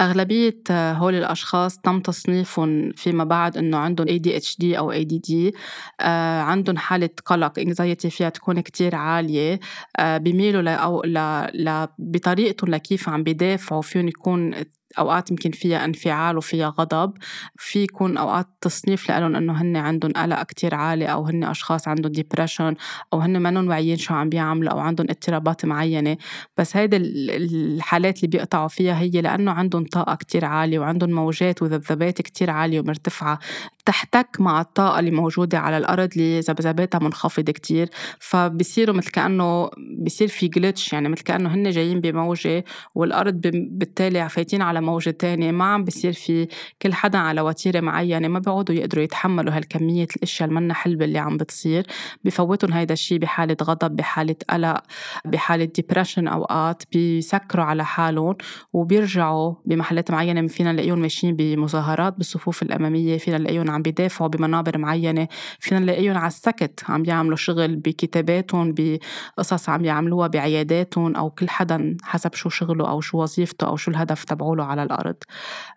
أغلبية هول الأشخاص تم تصنيفهم فيما بعد إنه عندهم ADHD أو ADD آه عندهم حالة قلق anxiety فيها تكون كتير عالية آه بيميلوا ل أو ل... ل... بطريقتهم لكيف عم بيدافعوا فيهم يكون أوقات يمكن فيها انفعال وفيها غضب في يكون أوقات تصنيف لهم إنه هن عندهم قلق كتير عالي أو هن أشخاص عندهم ديبرشن أو هن منهم واعيين شو عم بيعملوا أو عندهم اضطرابات معينة. بس هيدي الحالات اللي بيقطعوا فيها هي لأنه عندهم طاقة كتير عالية وعندهم موجات وذبذبات كتير عالية ومرتفعة. تحتك مع الطاقة اللي موجودة على الأرض اللي ذبذباتها منخفضة كتير فبصيروا مثل كأنه بصير في glitch يعني مثل كأنه هن جايين بموجة والأرض بالتالي فايتين على موجة تانية ما عم بصير في كل حدا على وتيرة معينة ما بيقعدوا يقدروا يتحملوا هالكمية الأشياء المنا حلوة اللي عم بتصير بفوتهم هيدا الشيء بحالة غضب بحالة قلق بحالة depression أوقات بيسكروا على حالهم وبيرجعوا بمحلات معينة فينا نلاقيهم ماشيين بمظاهرات بالصفوف الأمامية فينا نلاقيهم عم بيدافعوا بمنابر معينة فينا نلاقيهم على السكت عم بيعملوا شغل بكتاباتهم بقصص عم يعملوها بعياداتهم أو كل حدا حسب شو شغله أو شو وظيفته أو شو الهدف تبعوله على الأرض.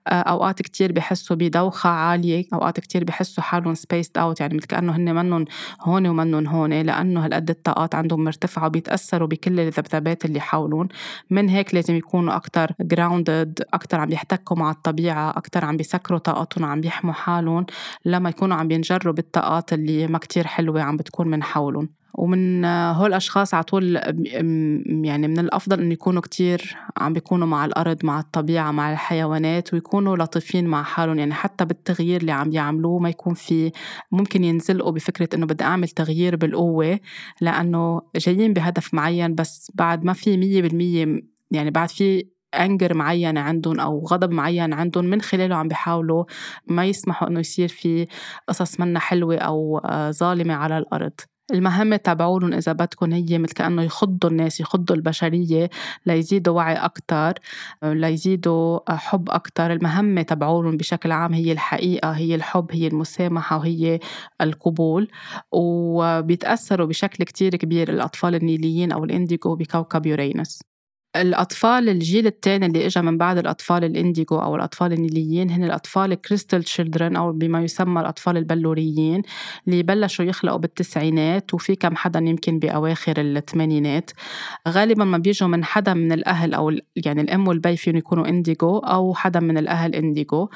آه، أوقات كتير بحسوا بدوخة عالية أوقات كتير بحسوا حالهم spaced out يعني مثل كأنه هن منهم هون ومنهم هون لأنه هالقد الطاقات عندهم مرتفعة وبيتأثروا بكل الذبذبات اللي حولهم. من هيك لازم يكونوا أكتر grounded أكتر عم يحتكوا مع الطبيعة أكتر عم بيسكروا طاقتهم عم بيحموا حالهم. لما يكونوا عم بينجروا بالطاقات اللي ما كتير حلوة عم بتكون من حولهم. ومن هول الأشخاص على طول يعني من الأفضل إنه يكونوا كتير عم بيكونوا مع الأرض مع الطبيعة مع الحيوانات ويكونوا لطيفين مع حالهم. يعني حتى بالتغيير اللي عم يعملوه ما يكون في ممكن ينزلقوا بفكرة إنه بدي أعمل تغيير بالقوة لأنه جايين بهدف معين بس بعد ما في مية بالمية يعني بعد في انجر معين عندهم أو غضب معين عندهم من خلاله عم بيحاولوا ما يسمحوا إنه يصير في قصص منا حلوة أو آه، ظالمة على الأرض. المهمة تبعولن إذا بدكن هي مثل كأنه يخضوا الناس يخضوا البشرية ليزيدوا وعي أكتر ليزيدوا حب أكتر. المهمة تبعولن بشكل عام هي الحقيقة هي الحب هي المسامحة وهي القبول. وبيتأثروا بشكل كتير كبير الأطفال النيليين أو ال indigo بكوكب يورينس الأطفال الجيل الثاني اللي إجا من بعد الأطفال ال indigo أو الأطفال النيليين هن الأطفال crystal children أو بما يسمى الأطفال البلوريين اللي بلشوا يخلقوا بالتسعينات وفي كم حدا يمكن بأواخر الثمانينات. غالبا ما بيجوا من حدا من الأهل أو يعني الأم والبي فيهم يكونوا indigo أو حدا من الأهل indigo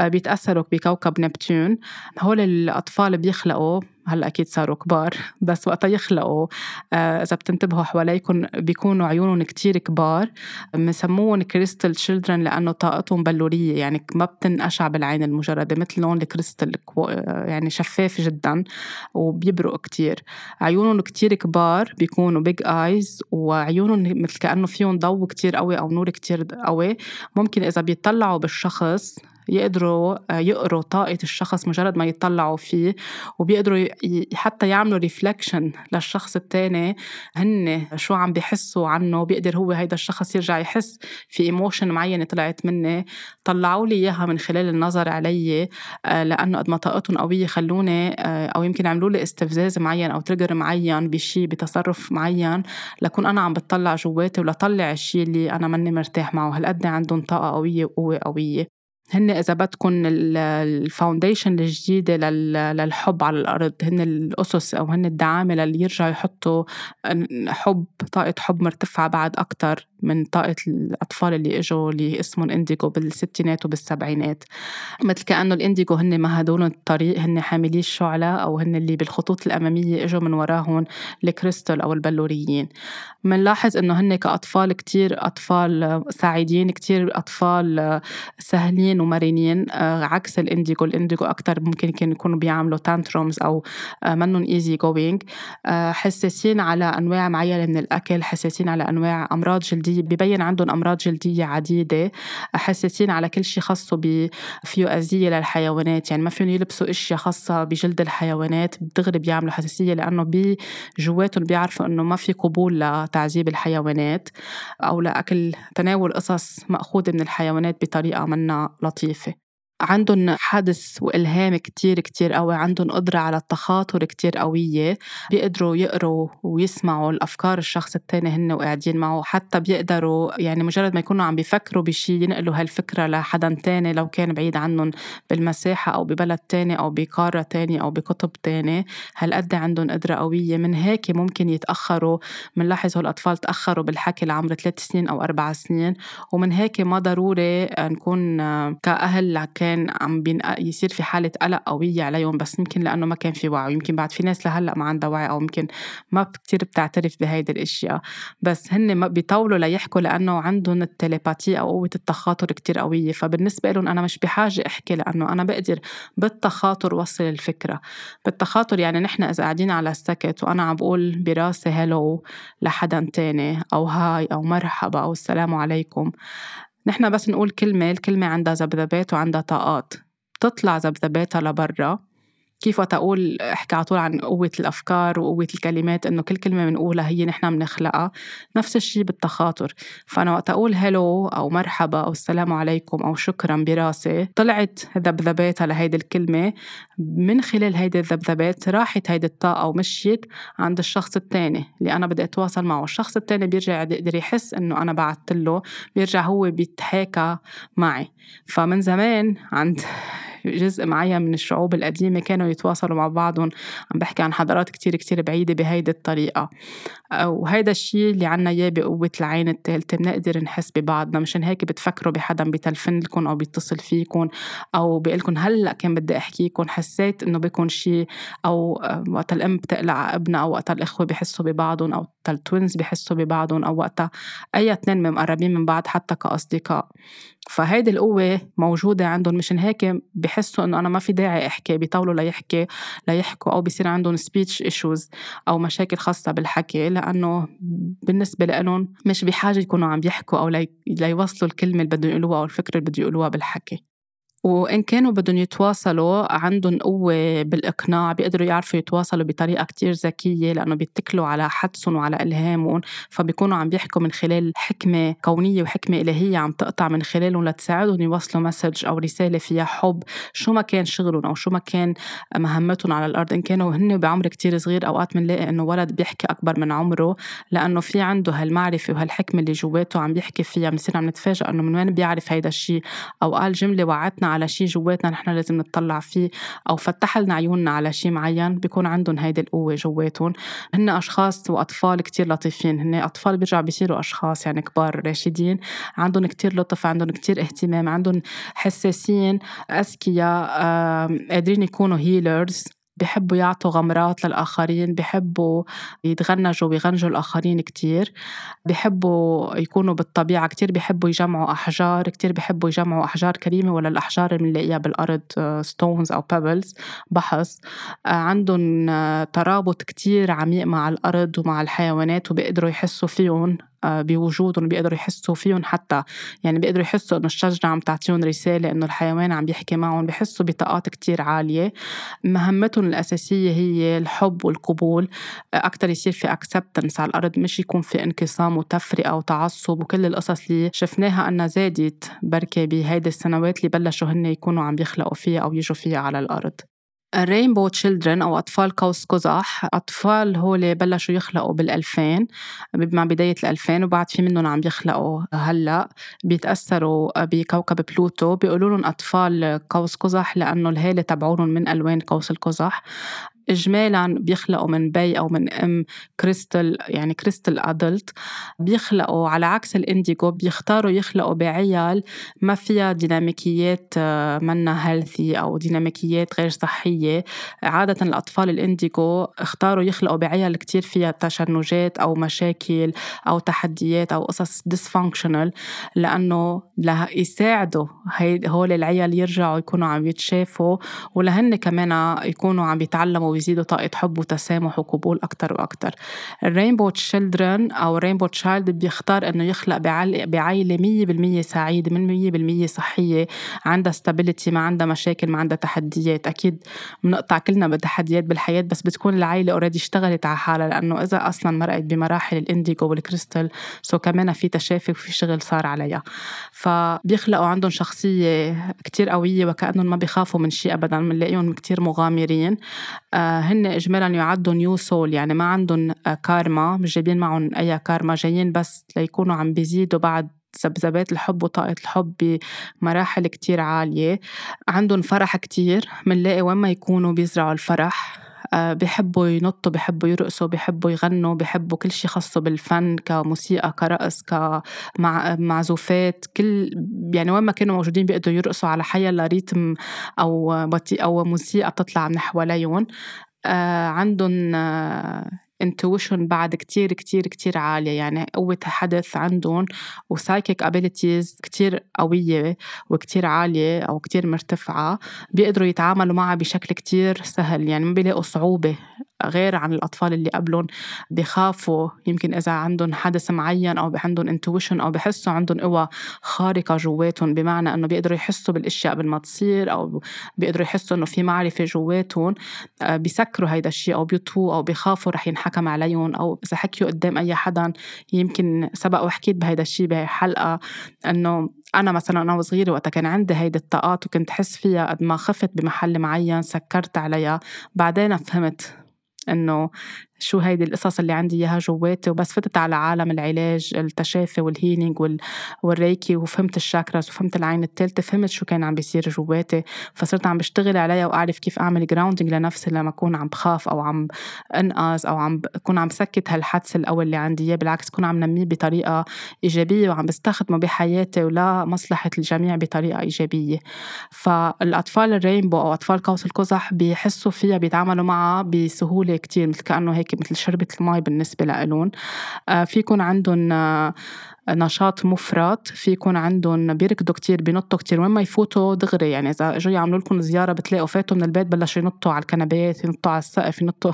آه، بيتأثروا بكوكب نبتون. هول الأطفال بيخلقوا هلأ أكيد صاروا كبار بس وقتها يخلقوا. آه، إذا بتنتبهوا حواليكم بيكونوا عيونهم كتير كبار بنسموهم crystal children لأنه طاقتهم بلورية يعني ما بتنقشع بالعين المجردة مثل لون الكريستال يعني شفاف جدا وبيبرق كتير. عيونهم كتير كبار بيكونوا big eyes وعيونهم مثل كأنه فيهم ضوء كتير قوي أو نور كتير قوي. ممكن إذا بيطلعوا بالشخص يقدروا آه، يقروا طاقة الشخص مجرد ما يطلعوا فيه وبيقدروا حتى يعملوا reflection للشخص التاني هن شو عم بيحسوا عنه بيقدر هو هيدا الشخص يرجع يحس في emotion معينة طلعت مني. طلعوا لي إياها من خلال النظر علي آه، لأنه قد ما طاقتهم قوية خلوني آه، أو يمكن عملوا لي استفزاز معين أو trigger معين بشي بتصرف معين لكون أنا عم بتطلع جواتي ولطلع الشيء اللي أنا ماني مرتاح معه. هالقد عندهم طاقة قوية وقوة قوية. هن إذا بدكم ال foundation الجديدة للحب على الأرض هن الأسس أو هن الدعامة للي يرجعوا يحطوا حب طاقة حب مرتفعة بعد أكتر من طاقة الأطفال اللي إجوا اللي اسمهم indigo بالستينات وبالسبعينات. مثل كأنه ال indigo هن مهدوا الطريق هن حاملي الشعلة أو هن اللي بالخطوط الأمامية إجوا من وراهم الكريستال أو البلوريين. منلاحظ إنه هن كأطفال كتير أطفال سعيدين كتير أطفال سهلين ومرنين آه، عكس ال indigo ال indigo أكتر ممكن يكونوا بيعملوا tantrums آه، منهم easy going حساسين على أنواع معينة من الأكل حساسين على أنواع أمراض جلدية. جلدية ببين عندهم أمراض جلدية عديدة حساسين على كل شيء خاصه فيه أذية للحيوانات. يعني ما فيهم يلبسوا أشياء خاصة بجلد الحيوانات دغري بيعملوا حساسية لأنه بجواتهم بيعرفوا إنه ما في قبول لتعذيب الحيوانات أو لأكل. تناول قصص مأخوذة من الحيوانات بطريقة منا لطيفة عندهم حدس وإلهام كتير كتير قوي عندهم قدرة على التخاطر كتير قوية. بيقدروا يقروا ويسمعوا الأفكار الشخص التاني هن وقاعدين معه. حتى بيقدروا يعني مجرد ما يكونوا عم بيفكروا بشي ينقلوا هالفكرة لحدا تاني. لو كان بعيد عنهم بالمساحة أو ببلد تاني أو بقارة تانية أو بقطب تاني هالقد عندهم قدرة قوية. من هيك ممكن يتأخروا. منلاحظ الأطفال تأخروا بالحكي لعمر ثلاث سنين أو أربع سنين. ومن هيك ما ضروري نكون كأهل كان عم يصير في حالة قلق قوية عليهم بس يمكن لأنه ما كان في وعي. يمكن بعد في ناس لهلأ ما عندها وعي أو يمكن ما كتير بتعترف بهيدي الأشياء. بس هن ما بيطولوا ليحكوا لأنه عندهم التليباتي أو قوة التخاطر كتير قوية. فبالنسبة لهم أنا مش بحاجة أحكي لأنه أنا بقدر بالتخاطر وصل الفكرة. بالتخاطر يعني نحن إذا قاعدين على السكت وأنا عم بقول براسي هلو لحدا تاني أو هاي أو مرحبا أو السلام عليكم نحن بس نقول كلمة الكلمة عندها ذبذبات وعندها طاقات. بتطلع ذبذباتها لبرا. كيف وقت أقول أحكي على طول عن قوة الأفكار وقوة الكلمات إنه كل كلمة بنقولها هي نحن بنخلقها نفس الشيء بالتخاطر. فأنا وقت أقول هلو أو مرحبا أو السلام عليكم أو شكرا براسي طلعت ذبذباتها لهيدي الكلمة. من خلال هيدي الذبذبات راحت هيدي الطاقة ومشيت عند الشخص التاني اللي أنا بدي أتواصل معه. الشخص التاني بيرجع يقدر يحس إنه أنا بعثت له بيرجع هو بيتحاكى معي. فمن زمان عند جزء معين من الشعوب القديمة كانوا يتواصلوا مع بعضهم. عم بحكي عن حضارات كتير كتير بعيدة بهيدي الطريقة. وهيدا الشيء اللي عنا إياه بقوة العين الثالثة بنقدر نحس ببعضنا. مشان هيك بتفكروا بحدا بتلفن لكم أو بيتصل فيكم أو بيقلكم هلأ كان بدي أحكيكم حسيت إنه بيكون شيء أو وقت الأم بتقلع على أبنها أو وقت الإخوة بحسوا ببعضهم أو ال twins بحسوا ببعضهم أو وقتها أي اثنين مقربين من بعض حتى كأصدقاء. فهيدي القوة موجودة عندهم مشان هيك بحسوا إنه أنا ما في داعي أحكي بيطولوا ليحكي ليحكوا أو بيصير عندهم speech issues أو مشاكل خاصة بالحكي لأنه بالنسبة لهم مش بحاجة يكونوا عم يحكوا أو ليوصلوا الكلمة اللي بدهم يقولوها أو الفكرة اللي بدهم يقولوها بالحكي. وإن كانوا بدهم يتواصلوا عندهم قوة بالإقناع بيقدروا يعرفوا يتواصلوا بطريقة كتير ذكية لأنه بيتكلوا على حدسهم وعلى إلهامهم فبيكونوا عم بيحكوا من خلال حكمة كونية وحكمة إلهية عم تقطع من خلالهم لتساعدهم يوصلوا مسج أو رسالة فيها حب شو ما كان شغلهم أو شو ما كان مهمتهم على الأرض. إن كانوا هن بعمر كتير صغير أوقات بنلاقي إنه ولد بيحكي أكبر من عمره لأنه في عنده هالمعرفة وهالحكمة اللي جواته عم بيحكي فيها بنصير عم نتفاجئ إنه من وين بيعرف هيدا الشيء أو قال جملة وعدتنا على شيء جواتنا نحن لازم نطلع فيه أو فتح لنا عيوننا على شيء معين بيكون عندهم هيدي القوة جواتهم. هن أشخاص وأطفال كتير لطيفين هن أطفال بيرجعوا بيصيروا أشخاص يعني كبار راشدين. عندهم كتير لطف عندهم كتير اهتمام عندهم حساسين أذكياء قادرين يكونوا هيلرز بحبوا يعطوا غمرات للآخرين بحبوا يتغنجوا ويغنجوا الآخرين كتير بحبوا يكونوا بالطبيعة كتير بحبوا يجمعوا أحجار كتير بحبوا يجمعوا أحجار كريمة ولا الأحجار اللي بنلاقيها بالأرض stones أو pebbles بحص. عندهم ترابط كتير عميق مع الأرض ومع الحيوانات وبيقدروا يحسوا فيهم. آه، بوجودهم بيقدروا يحسوا فيهم حتى. يعني بيقدروا يحسوا إنه الشجرة عم تعطيهم رسالة إنه الحيوان عم بيحكي معهم بحسوا بطاقات كتير عالية. مهمتهم الأساسية هي الحب والقبول. أكثر يصير في acceptance على الأرض مش يكون في انقسام وتفرقة وتعصب وكل القصص اللي شفناها أنها زادت بركي بهيدي السنوات اللي بلشوا هن يكونوا عم بيخلقوا فيها أو يجوا فيها على الأرض. ال rainbow children أو أطفال قوس قزح. أطفال هول بلشوا يخلقوا بال2000 مع بداية ال2000 وبعد في منهم عم يخلقوا هلأ. بيتأثروا بكوكب بلوتو بيقولوا لهم أطفال قوس قزح لأنه الهالة تبعولهم من ألوان قوس القزح. اجمالا بيخلقوا من بي أو من إم كريستال يعني crystal adult. بيخلقوا على عكس ال indigo بيختاروا يخلقوا بعيال ما فيها ديناميكيات آه، منا healthy أو ديناميكيات غير صحية. عادة الأطفال ال indigo اختاروا يخلقوا بعيال كتير فيها تشنجات أو مشاكل أو تحديات أو قصص dysfunctional لأنه يساعدوا هول العيال يرجعوا يكونوا عم يتشافوا ولهن كمان يكونوا عم يتعلموا ويزيدوا طاقة حب وتسامح وقبول أكتر وأكتر. ال rainbow children أو rainbow child بيختار إنه يخلق بعائلة مية بالمية سعيدة من مية بالمية صحية عندها stability ما عندها مشاكل ما عندها تحديات. أكيد بنقطع كلنا بتحديات بالحياة بس بتكون العائلة already اشتغلت على حالها لأنه إذا أصلا مرقت بمراحل ال indigo وال crystal so كمان في تشافي وفي شغل صار عليها. فبيخلقوا عندهم شخصية كتير قوية وكأنهم ما بيخافوا من شيء أبدا بنلاقيهم كتير مغامرين. آه هن اجمالا يعدوا نيو سول يعني ما عندهم كارما مش جايبين معهم أي كارما جايين بس ليكونوا عم بيزيدوا بعد ذبذبات الحب وطاقة الحب بمراحل كتير عالية. عندهم فرح كتير منلاقي وين ما يكونوا بيزرعوا الفرح. آه، بحبوا ينطوا بحبوا يرقصوا بحبوا يغنوا بحبوا كل شيء خاصه بالفن كموسيقى كرقص كمعزوفات كل يعني وين ما كانوا موجودين بيقدروا يرقصوا على حيا rhythm أو أو موسيقى بتطلع من حواليهم. آه عندهم آه intuition بعد كتير كتير كتير عالية. يعني قوة حدس عندهم و psychic abilities كتير قوية وكتير عالية أو كتير مرتفعة. بيقدروا يتعاملوا معها بشكل كتير سهل. يعني ما بيلاقوا صعوبة. غير عن الأطفال اللي قبلهم بخافوا يمكن إذا عندهم حدث معين أو عندهم انتويشن أو بحسوا عندهم قوى خارقة جواتهم بمعنى إنه بيقدروا يحسوا بالأشياء قبل ما تصير أو بيقدروا يحسوا إنه في معرفة جواتهم آه، بيسكروا هيدا الشيء أو بيطووا أو بيخافوا رح ينحكم عليهم أو إذا حكيوا قدام أي حدا يمكن سبق وحكيت بهيدا الشيء بحلقة إنه أنا مثلا أنا وصغيرة وقتها كان عندي هيدي الطاقات وكنت حس فيها قد ما خفت بمحل معين سكرت عليها بعدين فهمت انه شو هيدي القصص اللي عندي إياها جواتي وبس فتت على عالم العلاج التشافي وال healing والريكي وفهمت ال chakras وفهمت العين الثالثه فهمت شو كان عم بيصير جواتي. فصرت عم بشتغل عليها وأعرف كيف أعمل grounding لنفسي لما أكون عم بخاف أو عم أنقز أو عم بكون عم سكت هالحدس الأول اللي عندي إياه. بالعكس كون عم نميه بطريقة إيجابية وعم بستخدمه بحياتي ولمصلحة الجميع بطريقة إيجابية. فالأطفال ال rainbow أو أطفال قوس القزح بيحسوا فيها بيتعاملوا معها بسهولة كتير مثل كأنه هيك مثل شربة المي بالنسبة لإلهم آه، في يكون عندهم آه، نشاط مفرط في يكون عندهم بيركضوا كتير بينطوا كتير وين ما يفوتوا دغري. يعني إذا إجوا يعملوا لكم زيارة بتلاقوا فاتوا من البيت بلشوا ينطوا على الكنبات ينطوا على السقف ينطوا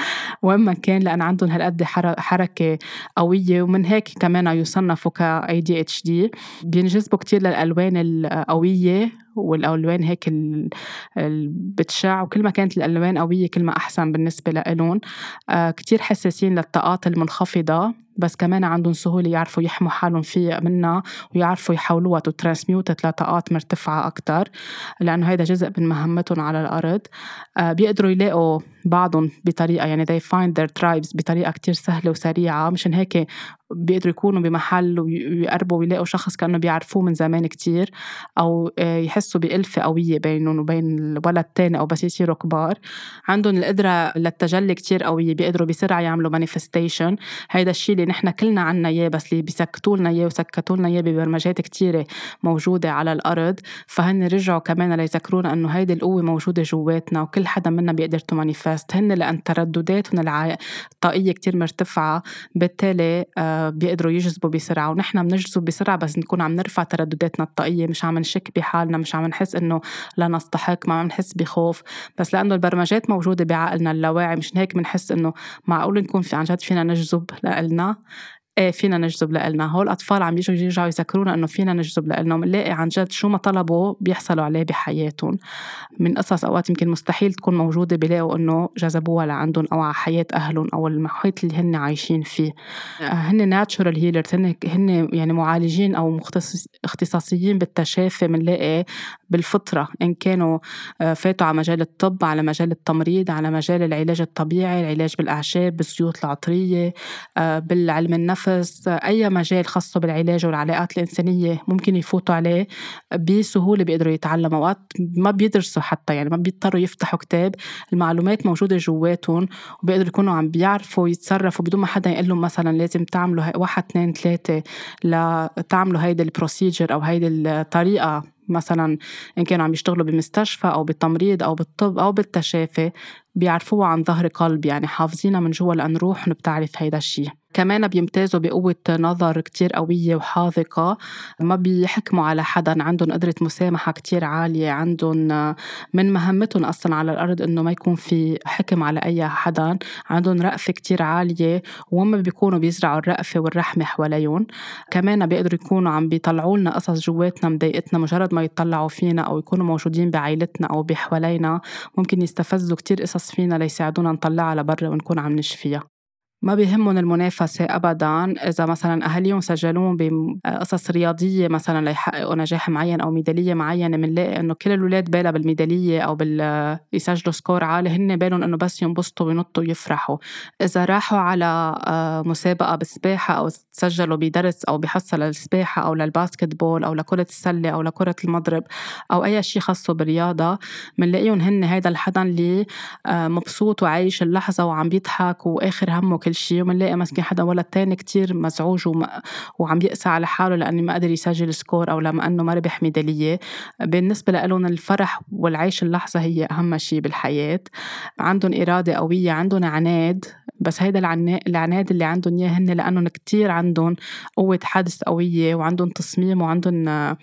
وين ما كان. لأن عندهم هالقد حركة قوية ومن هيك كمان يصنفوا ك ADHD بينجذبوا كتير للألوان القوية والألوان هيك ال... بتشع وكل ما كانت الألوان قوية كل ما أحسن بالنسبة لإلهم. آه كتير حساسين للطاقات المنخفضة. بس كمان عندهم سهولة يعرفوا يحموا حالهم فيها منها ويعرفوا يحولوها ترانسميوتت لطاقات مرتفعة أكتر لأنه هيدا جزء من مهمتهم على الأرض. آه بيقدروا يلاقوا بعضهم بطريقة يعني they find their tribes بطريقة كتير سهلة وسريعة. مشان هيك بيقدروا يكونوا بمحل ويقربوا ويلاقوا شخص كأنه بيعرفوه من زمان كتير أو آه، يحسوا بألفة قوية بينهم وبين الولد التاني أو بس يصيروا كبار. عندهم القدرة للتجلي كتير قوية بيقدروا بسرعة يعملوا manifestation. هيدا الشيء اللي نحن كلنا عنا إياه بس اللي بيسكتوا لنا إياه وسكتوا لنا إياه ببرمجات كتيرة موجودة على الأرض فهن رجعوا كمان ليذكرونا إنه هيدي القوة موجودة جواتنا وكل حدا منا بيقدر to manifest هن لأن تردداتهم الطاقية كتير مرتفعة بالتالي آه، بيقدروا يجذبوا بسرعة. ونحن بنجذب بسرعة بس نكون عم نرفع تردداتنا الطاقية مش عم نشك بحالنا مش عم نحس إنه لا نستحق ما عم نحس بخوف. بس لأنه البرمجات موجودة بعقلنا اللاواعي مش هيك بنحس إنه معقول نكون في عن جد فينا نجذب لإلنا إيه فينا نجذب لإلنا. هول الأطفال عم يجوا يرجعوا يذكرونا إنه فينا نجذب لإلنا ومنلاقي عن جد شو ما طلبوا بيحصلوا عليه بحياتهم. من قصص أوقات يمكن مستحيل تكون موجودة بيلاقوا إنه جذبوها لعندهم أو على حياة أهلهم أو المحيط اللي هن عايشين فيه. هن ناتشورال هيلرز هن هن يعني معالجين أو مختص اختصاصيين بالتشافي بنلاقي بالفطرة. إن كانوا آه، فاتوا على مجال الطب على مجال التمريض على مجال العلاج الطبيعي العلاج بالأعشاب بالزيوت العطرية آه، بالعلم النفس أي مجال خاصه بالعلاج والعلاقات الإنسانية ممكن يفوتوا عليه بسهولة بيقدروا يتعلموا. وقت ما بيدرسوا حتى يعني ما بيضطروا يفتحوا كتاب المعلومات موجودة جواتهم وبيقدروا يكونوا عم بيعرفوا يتصرفوا بدون ما حدا يقول لهم مثلا لازم تعملوا واحد اثنين ثلاثة لتعملوا هيدي البروسيجر أو هيدي الطريقة مثلا إن كانوا عم يشتغلوا بمستشفى أو بالتمريض أو بالطب أو بالتشافي. بيعرفوها عن ظهر قلب يعني حافظينها من جوا لأن روحهم بتعرف هيدا الشيء كمان بيمتازوا بقوة نظر كتير قوية وحاذقة. ما بيحكموا على حدا عندهم قدرة مسامحة كتير عالية عندهم من مهمتهم أصلا على الأرض إنه ما يكون في حكم على أي حدا. عندهم رأفة كتير عالية وهم بيكونوا بيزرعوا الرأفة والرحمة حواليهم. كمان بيقدروا يكونوا عم بيطلعوا لنا قصص جواتنا مضايقتنا مجرد ما يطلعوا فينا أو يكونوا موجودين بعائلتنا أو بحوالينا. ممكن يستفزوا كتير قصص فينا ليساعدونا نطلعها لبرا ونكون عم نشفيها. ما بيهمهم المنافسة أبدا. إذا مثلا أهاليهم سجلوهم بقصص رياضية مثلا ليحققوا نجاح معين أو ميدالية معينة بنلاقي إنه كل الأولاد بالها بالميدالية أو بال يسجلوا score عالي. هن بالهم إنه بس ينبسطوا وينطوا ويفرحوا إذا راحوا على آه، مسابقة بالسباحة أو سجلوا بدرس أو بحصة للسباحة أو لل basketball أو لكرة السلة أو لكرة المضرب أو أي شيء خاصه بالرياضة بنلاقيهم هن هيدا الحدا اللي آه، مبسوط وعايش اللحظة وعم بيضحك وآخر همه كل شيء ومنلاقي مسكين حدا ولد تاني كتير مزعوج وما وعم يقسى على حاله لأنه ما قدر يسجل سكور أو لأنه ما ربح ميدالية. بالنسبة لهم الفرح والعيش اللحظة هي أهم شيء بالحياة. عندهم إرادة قوية عندهم عناد بس هيدا العناد اللي عندهم إياه هن لأنهم كتير عندهم قوة حدس قوية وعندهم تصميم وعندهم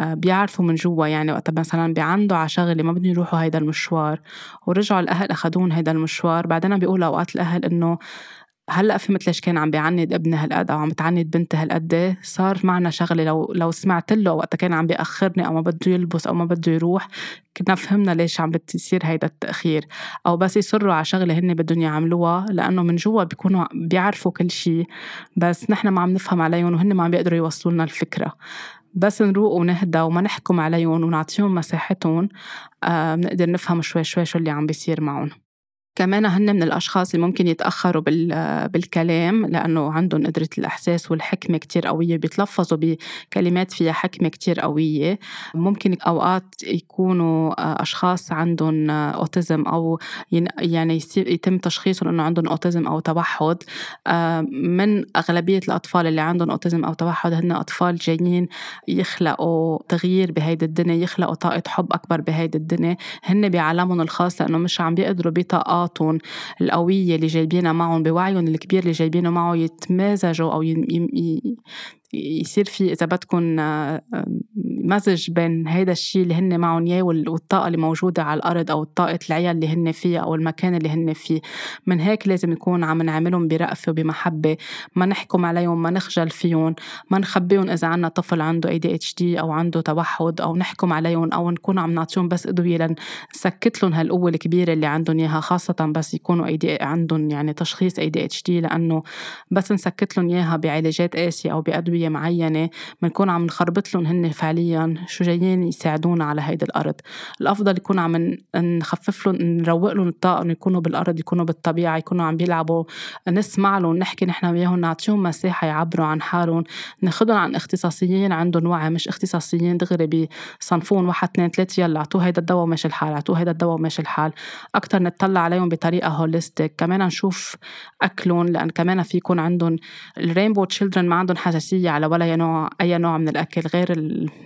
بيعرفوا من جوا. يعني وقت مثلا بيعندوا على شغلة ما بدهم يروحوا هيدا المشوار ورجعوا الأهل اخذون هيدا المشوار. بعدين بيقولوا اوقات الأهل إنه هلأ فهمت ليش كان عم بيعند ابني هالقد أو عم تعند بنتي هالقد صار معنا شغلة. لو لو سمعت له وقت كان عم بيأخرني أو ما بده يلبس أو ما بده يروح كنا فهمنا ليش عم بتصير هيدا التأخير. أو بس يصروا على شغلة هن بدهم يعملوها لأنه من جوا بيكونوا بيعرفوا كل شيء بس نحن ما عم نفهم عليهم وهن ما عم بيقدروا يوصلوا لنا الفكرة. بس نروق ونهدى وما نحكم عليهم ونعطيهم مساحتهم آه بنقدر نفهم شوي شوي شو اللي عم بيصير معهم. كمان هن من الأشخاص اللي ممكن يتأخروا بالكلام لأنه عندهم قدرة الإحساس والحكمة كتير قوية بيتلفظوا بكلمات فيها حكمة كتير قوية. ممكن أوقات يكونوا أشخاص عندهم أوتيزم أو يعني يتم تشخيصهم أنه عندهم أوتيزم أو توحد. من أغلبية الأطفال اللي عندهم أوتيزم أو توحد هن أطفال جايين يخلقوا تغيير بهيدي الدنيا يخلقوا طاقة حب أكبر بهيدي الدنيا. هن بعالمهم الخاص لأنه مش عم بيقدروا بطاقات طاقاتهم القوية اللي جايبينها معهم بوعيهم الكبير اللي جايبينه معه يتمازجوا أو يصير في إذا بدكم آه، مزج بين هيدا الشيء اللي هن معهم إياه والطاقة اللي موجودة على الأرض أو طاقة العيال اللي هن فيها أو المكان اللي هن فيه. من هيك لازم يكون عم نعملهم برأفة وبمحبة ما نحكم عليهم ما نخجل فيهم ما نخبيهم إذا عنا طفل عنده ADHD أو عنده توحد أو نحكم عليهم أو نكون عم نعطيهم بس أدوية لنسكت لهم هالقوة الكبيرة اللي عندهم إياها خاصة بس يكونوا عندهم يعني تشخيص ADHD لأنه بس نسكت لهم إياها بعلاجات قاسية أو بأدوية معينة بنكون عم نخربط لهم هن فعليا شو جايين يساعدونا على هيدي الأرض؟ الأفضل يكون عم نخفف لهم نروق لهم الطاقة إنه يكونوا بالأرض يكونوا بالطبيعة يكونوا عم بيلعبوا نسمع لهم نحكي نحن وياهم نعطيهم مساحة يعبروا عن حالهم ناخذهم عن اختصاصيين عندهم وعي مش اختصاصيين دغري بصنفون واحد اثنين ثلاثة يلا اعطوه هيدا الدواء وماشي الحال اعطوه هيدا الدواء وماشي الحال. أكتر نطلع عليهم بطريقة هوليستيك كمان نشوف أكلهم لأن كمان في يكون عندهم الرينبو تشيلدرن ما عندهم حساسية على ولا نوع أي نوع من الأكل غير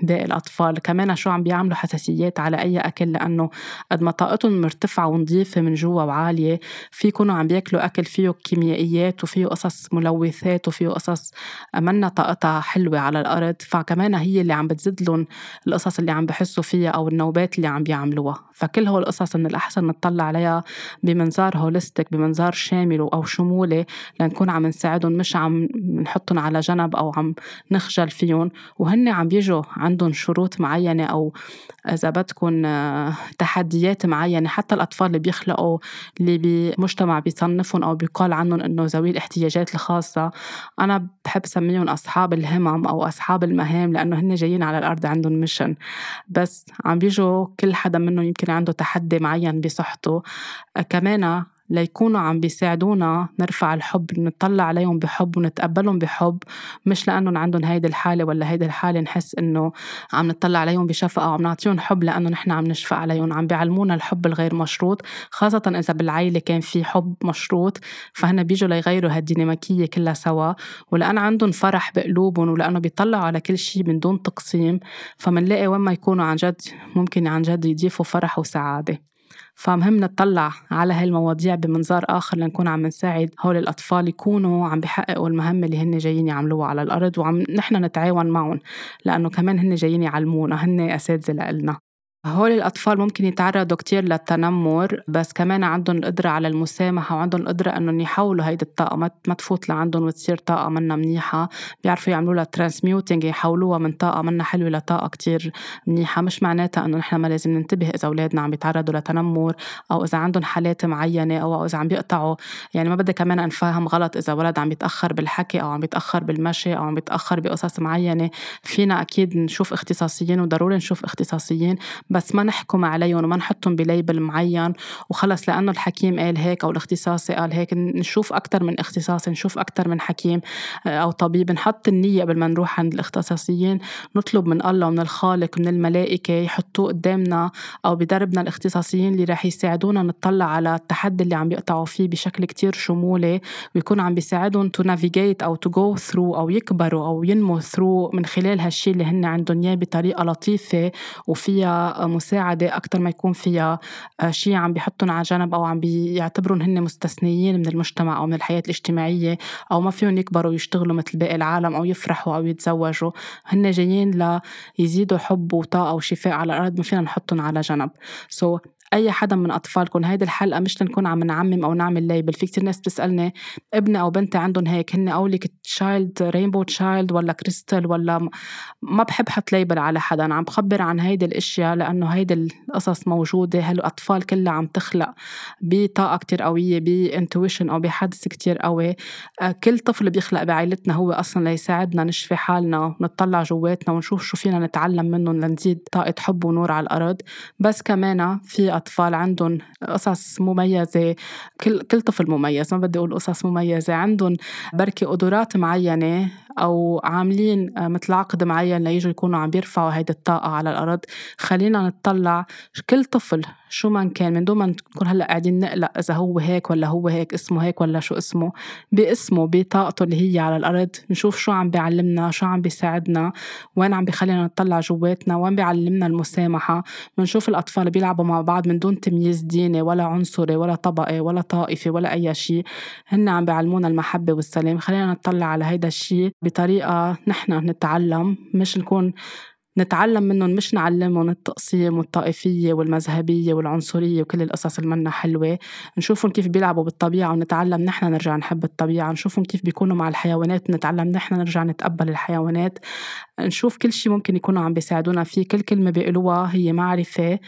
باقي الأطفال. كمان شو عم بيعملوا حساسيات على أي أكل؟ لأنه قد ما طاقتهم مرتفعة ونظيفة من جوا وعالية في يكونوا عم بياكلوا أكل فيه كيميائيات وفيه قصص ملوثات وفيه قصص منا طاقتها حلوة على الأرض. فكمان هي اللي عم بتزيد لهم القصص اللي عم بحسوا فيها أو النوبات اللي عم بيعملوها. فكل هول القصص من الأحسن نطلع عليها بمنظار هوليستيك بمنظار شامل أو شمولي لنكون عم نساعدهم مش عم نحطهم على جنب أو عم نخجل فيهم وهن عم بيجوا عندهم شروط معينة أو إذا بدكم آه، تحديات معينة حتى الأطفال اللي بيخلقوا اللي بمجتمع بيصنفهم أو بيقال عنهم إنه ذوي الاحتياجات الخاصة. أنا بحب سميهم أصحاب الهمم أو أصحاب المهام لأنه هن جايين على الأرض عندهم ميشن بس عم بيجوا كل حدا منهم يمكن عنده تحدي معين بصحته آه، كمان ليكونوا عم بيساعدونا نرفع الحب نطلع عليهم بحب ونتقبلهم بحب مش لأنهم عندهم هيدي الحالة ولا هيدي الحالة نحس إنه عم نطلع عليهم بشفقة وعم نعطيهم حب لأنه نحن عم نشفق عليهم عم بيعلمونا الحب الغير مشروط خاصة إذا بالعيلة كان في حب مشروط فهنا بيجوا ليغيروا هالديناميكية كلها سوا. ولأن عندهم فرح بقلوبهم ولأنه بيطلعوا على كل شيء من دون تقسيم فمنلاقي وين ما يكونوا عن جد ممكن عن جد يضيفوا فرح وسعادة. فمهم نطلع على هالمواضيع بمنظار آخر لنكون عم نساعد هول الأطفال يكونوا عم بيحققوا المهمة اللي هن جايين يعملوها على الأرض وعم نحن نتعاون معهم لأنه كمان هن جايين يعلمونا هن أساتذة لإلنا. هول الأطفال ممكن يتعرضوا كتير للتنمر بس كمان عندهم القدرة على المسامحة وعندهم القدرة إنهم يحولوا هيدي الطاقة. ما تفوت لعندهم وتصير طاقة منا منيحة. بيعرفوا يعملوا لها ترانسميوتنج يحولوها من طاقة منا حلوة لطاقة كتير منيحة. مش معناتها إنه نحن ما لازم ننتبه إذا أولادنا عم يتعرضوا لتنمر أو إذا عندهم حالات معينة أو إذا عم بيقطعوا. يعني ما بدي كمان نفهم غلط إذا ولد عم يتأخر بالحكي أو عم يتأخر بالمشي أو عم يتأخر بقصص معينة. فينا أكيد نشوف اختصاصيين وضروري نشوف اختصاصيين بس ما نحكم عليهم وما نحطهم بليبل معين. وخلص لأنه الحكيم قال هيك أو الاختصاصي قال هيك نشوف أكثر من اختصاصي نشوف أكثر من حكيم آه، أو طبيب. نحط النية قبل ما نروح عند الاختصاصيين. نطلب من الله ومن الخالق من الملائكة يحطوه قدامنا أو بدربنا الاختصاصيين اللي رح يساعدونا نطلع على التحدي اللي عم يقطعوا فيه بشكل كتير شمولي. ويكون عم بيساعدهم to navigate أو to go through أو يكبروا أو ينمو through من خلال هالشي اللي هن عندهم إياه بطريقة لطيفة. وفيها مساعدة أكتر ما يكون فيها آه، شيء عم بيحطهم على جنب أو عم بيعتبرون هن مستثنيين من المجتمع أو من الحياة الاجتماعية أو ما فيهم يكبروا ويشتغلوا مثل باقي العالم أو يفرحوا أو يتزوجوا. هن جايين ليزيدوا حب وطاقة وشفاء على الأرض ما فينا نحطهم على جنب. so so, أي حدا من اطفالكم هيدي الحلقة مش لنكون عم نعمم أو نعمل label في كتير ناس بتسألني ابني أو بنتي عندهم هيك هن old child rainbow child ولا كريستال ولا ما بحب حط label على حدا. أنا عم بخبر عن هيدي الأشياء لأنه هيدي القصص موجودة. هالاطفال كلها عم تخلق بطاقة كتير قوية ب intuition أو بحدس كتير قوي. آه، كل طفل بيخلق بعائلتنا هو أصلا ليساعدنا نشفي حالنا ونطلع جواتنا ونشوف شو فينا نتعلم منهم لنزيد طاقة حب ونور على الأرض. بس كمان في أطفال عندهم قصص مميزة كل كل طفل مميز ما بدي أقول قصص مميزة عندهم بركي قدرات معينة أو عاملين مثل عقد معين ليجوا يكونوا عم بيرفعوا هيدي الطاقة على الأرض. خلينا نطلع كل طفل شو ما كان من دون ما نكون هلأ قاعدين نقلق إذا هو هيك ولا هو هيك اسمه هيك ولا شو اسمه. باسمه بطاقته اللي هي على الأرض نشوف شو عم بيعلمنا شو عم بيساعدنا وين عم بيخلينا نطلع جواتنا وين بيعلمنا المسامحة. بنشوف الأطفال بيلعبوا مع بعض من دون تمييز ديني ولا عنصري ولا طبقي ولا طائفي ولا أي شيء. هن عم بيعلمونا المحبة والسلام. خلينا نطلع على هيدا الشيء بطريقة نحن نتعلم مش نكون نتعلم منهم مش نعلمهم التقسيم والطائفية والمذهبية والعنصرية وكل القصص اللي منا حلوة. نشوفهم كيف بيلعبوا بالطبيعة ونتعلم نحن نرجع نحب الطبيعة. نشوفهم كيف بيكونوا مع الحيوانات ونتعلم نحن نرجع نتقبل الحيوانات. نشوف كل شيء ممكن يكونوا عم بيساعدونا فيه. كل كلمة بيقولوها هي معرفة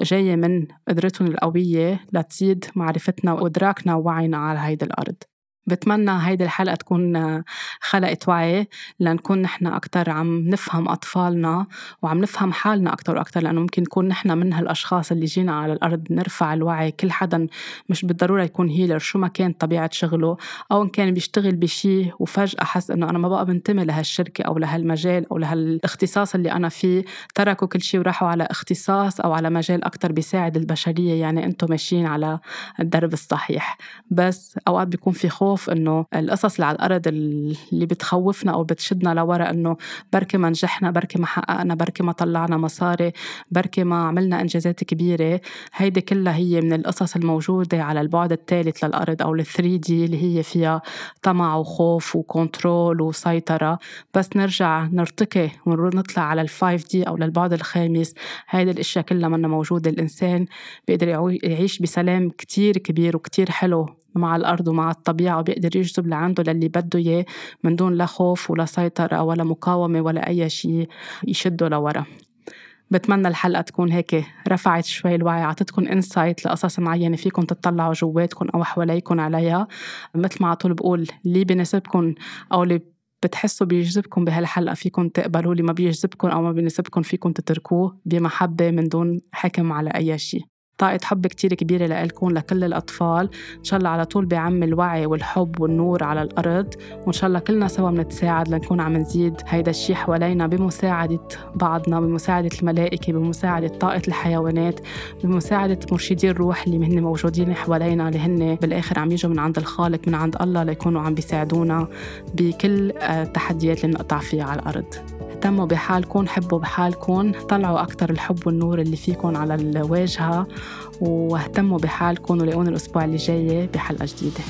جاية من قدرتهم القوية لتزيد معرفتنا وإدراكنا ووعينا على هيدي الأرض. بتمنى هيدي الحلقة تكون خلقت وعي لنكون نحن أكتر عم نفهم أطفالنا وعم نفهم حالنا أكتر وأكتر لأنه ممكن نكون نحن من هالأشخاص اللي جينا على الأرض نرفع الوعي. كل حدا مش بالضرورة يكون هيلر شو ما كان طبيعة شغله أو إن كان بيشتغل بشي وفجأة حس إنه أنا ما بقى بنتمي لهالشركة أو لهالمجال أو لهالاختصاص اللي أنا فيه. تركوا كل شي وراحوا على اختصاص أو على مجال أكتر بيساعد البشرية يعني أنتم ماشيين على الدرب الصحيح. بس أوقات بيكون في خوف بشوف إنه القصص اللي على الأرض اللي بتخوفنا أو بتشدنا لورا إنه بركي ما نجحنا بركي ما حققنا بركي ما طلعنا مصاري بركي ما عملنا إنجازات كبيرة هيدي كلها هي من القصص الموجودة على البعد الثالث للأرض أو ال 3D اللي هي فيها طمع وخوف و control وسيطرة. بس نرجع نرتقي ونطلع على ال 5D أو للبعد الخامس. هيدي الأشياء كلها منا موجودة الإنسان بيقدر يعيش بسلام كتير كبير وكتير حلو. مع الأرض ومع الطبيعة وبيقدر يجذب لعنده للي بده إياه من دون لا خوف ولا سيطرة ولا مقاومة ولا أي شيء يشده لورا. بتمنى الحلقة تكون هيك رفعت شوي الوعي عطتكم انسايت لقصص معينة فيكم تطلعوا جواتكم أو حواليكم عليها. مثل ما على طول بقول اللي بناسبكم أو اللي بتحسوا بيجذبكم بهالحلقة فيكم تقبلوا اللي ما بيجذبكم أو ما بيناسبكم فيكم تتركوه بمحبة من دون حكم على أي شيء. طاقة حب كتير كبيرة لإلكم لكل الأطفال. إن شاء الله على طول بعم الوعي والحب والنور على الأرض. وإن شاء الله كلنا سوا بنتساعد لنكون عم نزيد هيدا الشيء حوالينا بمساعدة بعضنا بمساعدة الملائكة بمساعدة طاقة الحيوانات بمساعدة مرشدي الروح اللي هن موجودين حوالينا اللي هن بالآخر عم يجوا من عند الخالق من عند الله ليكونوا عم بيساعدونا بكل التحديات اللي بنقطع فيها على الأرض. اهتموا بحالكم حبوا بحالكم طلعوا أكتر الحب والنور اللي فيكم على الواجهة واهتموا بحالكم ولاقوني الأسبوع اللي جاي بحلقة جديدة.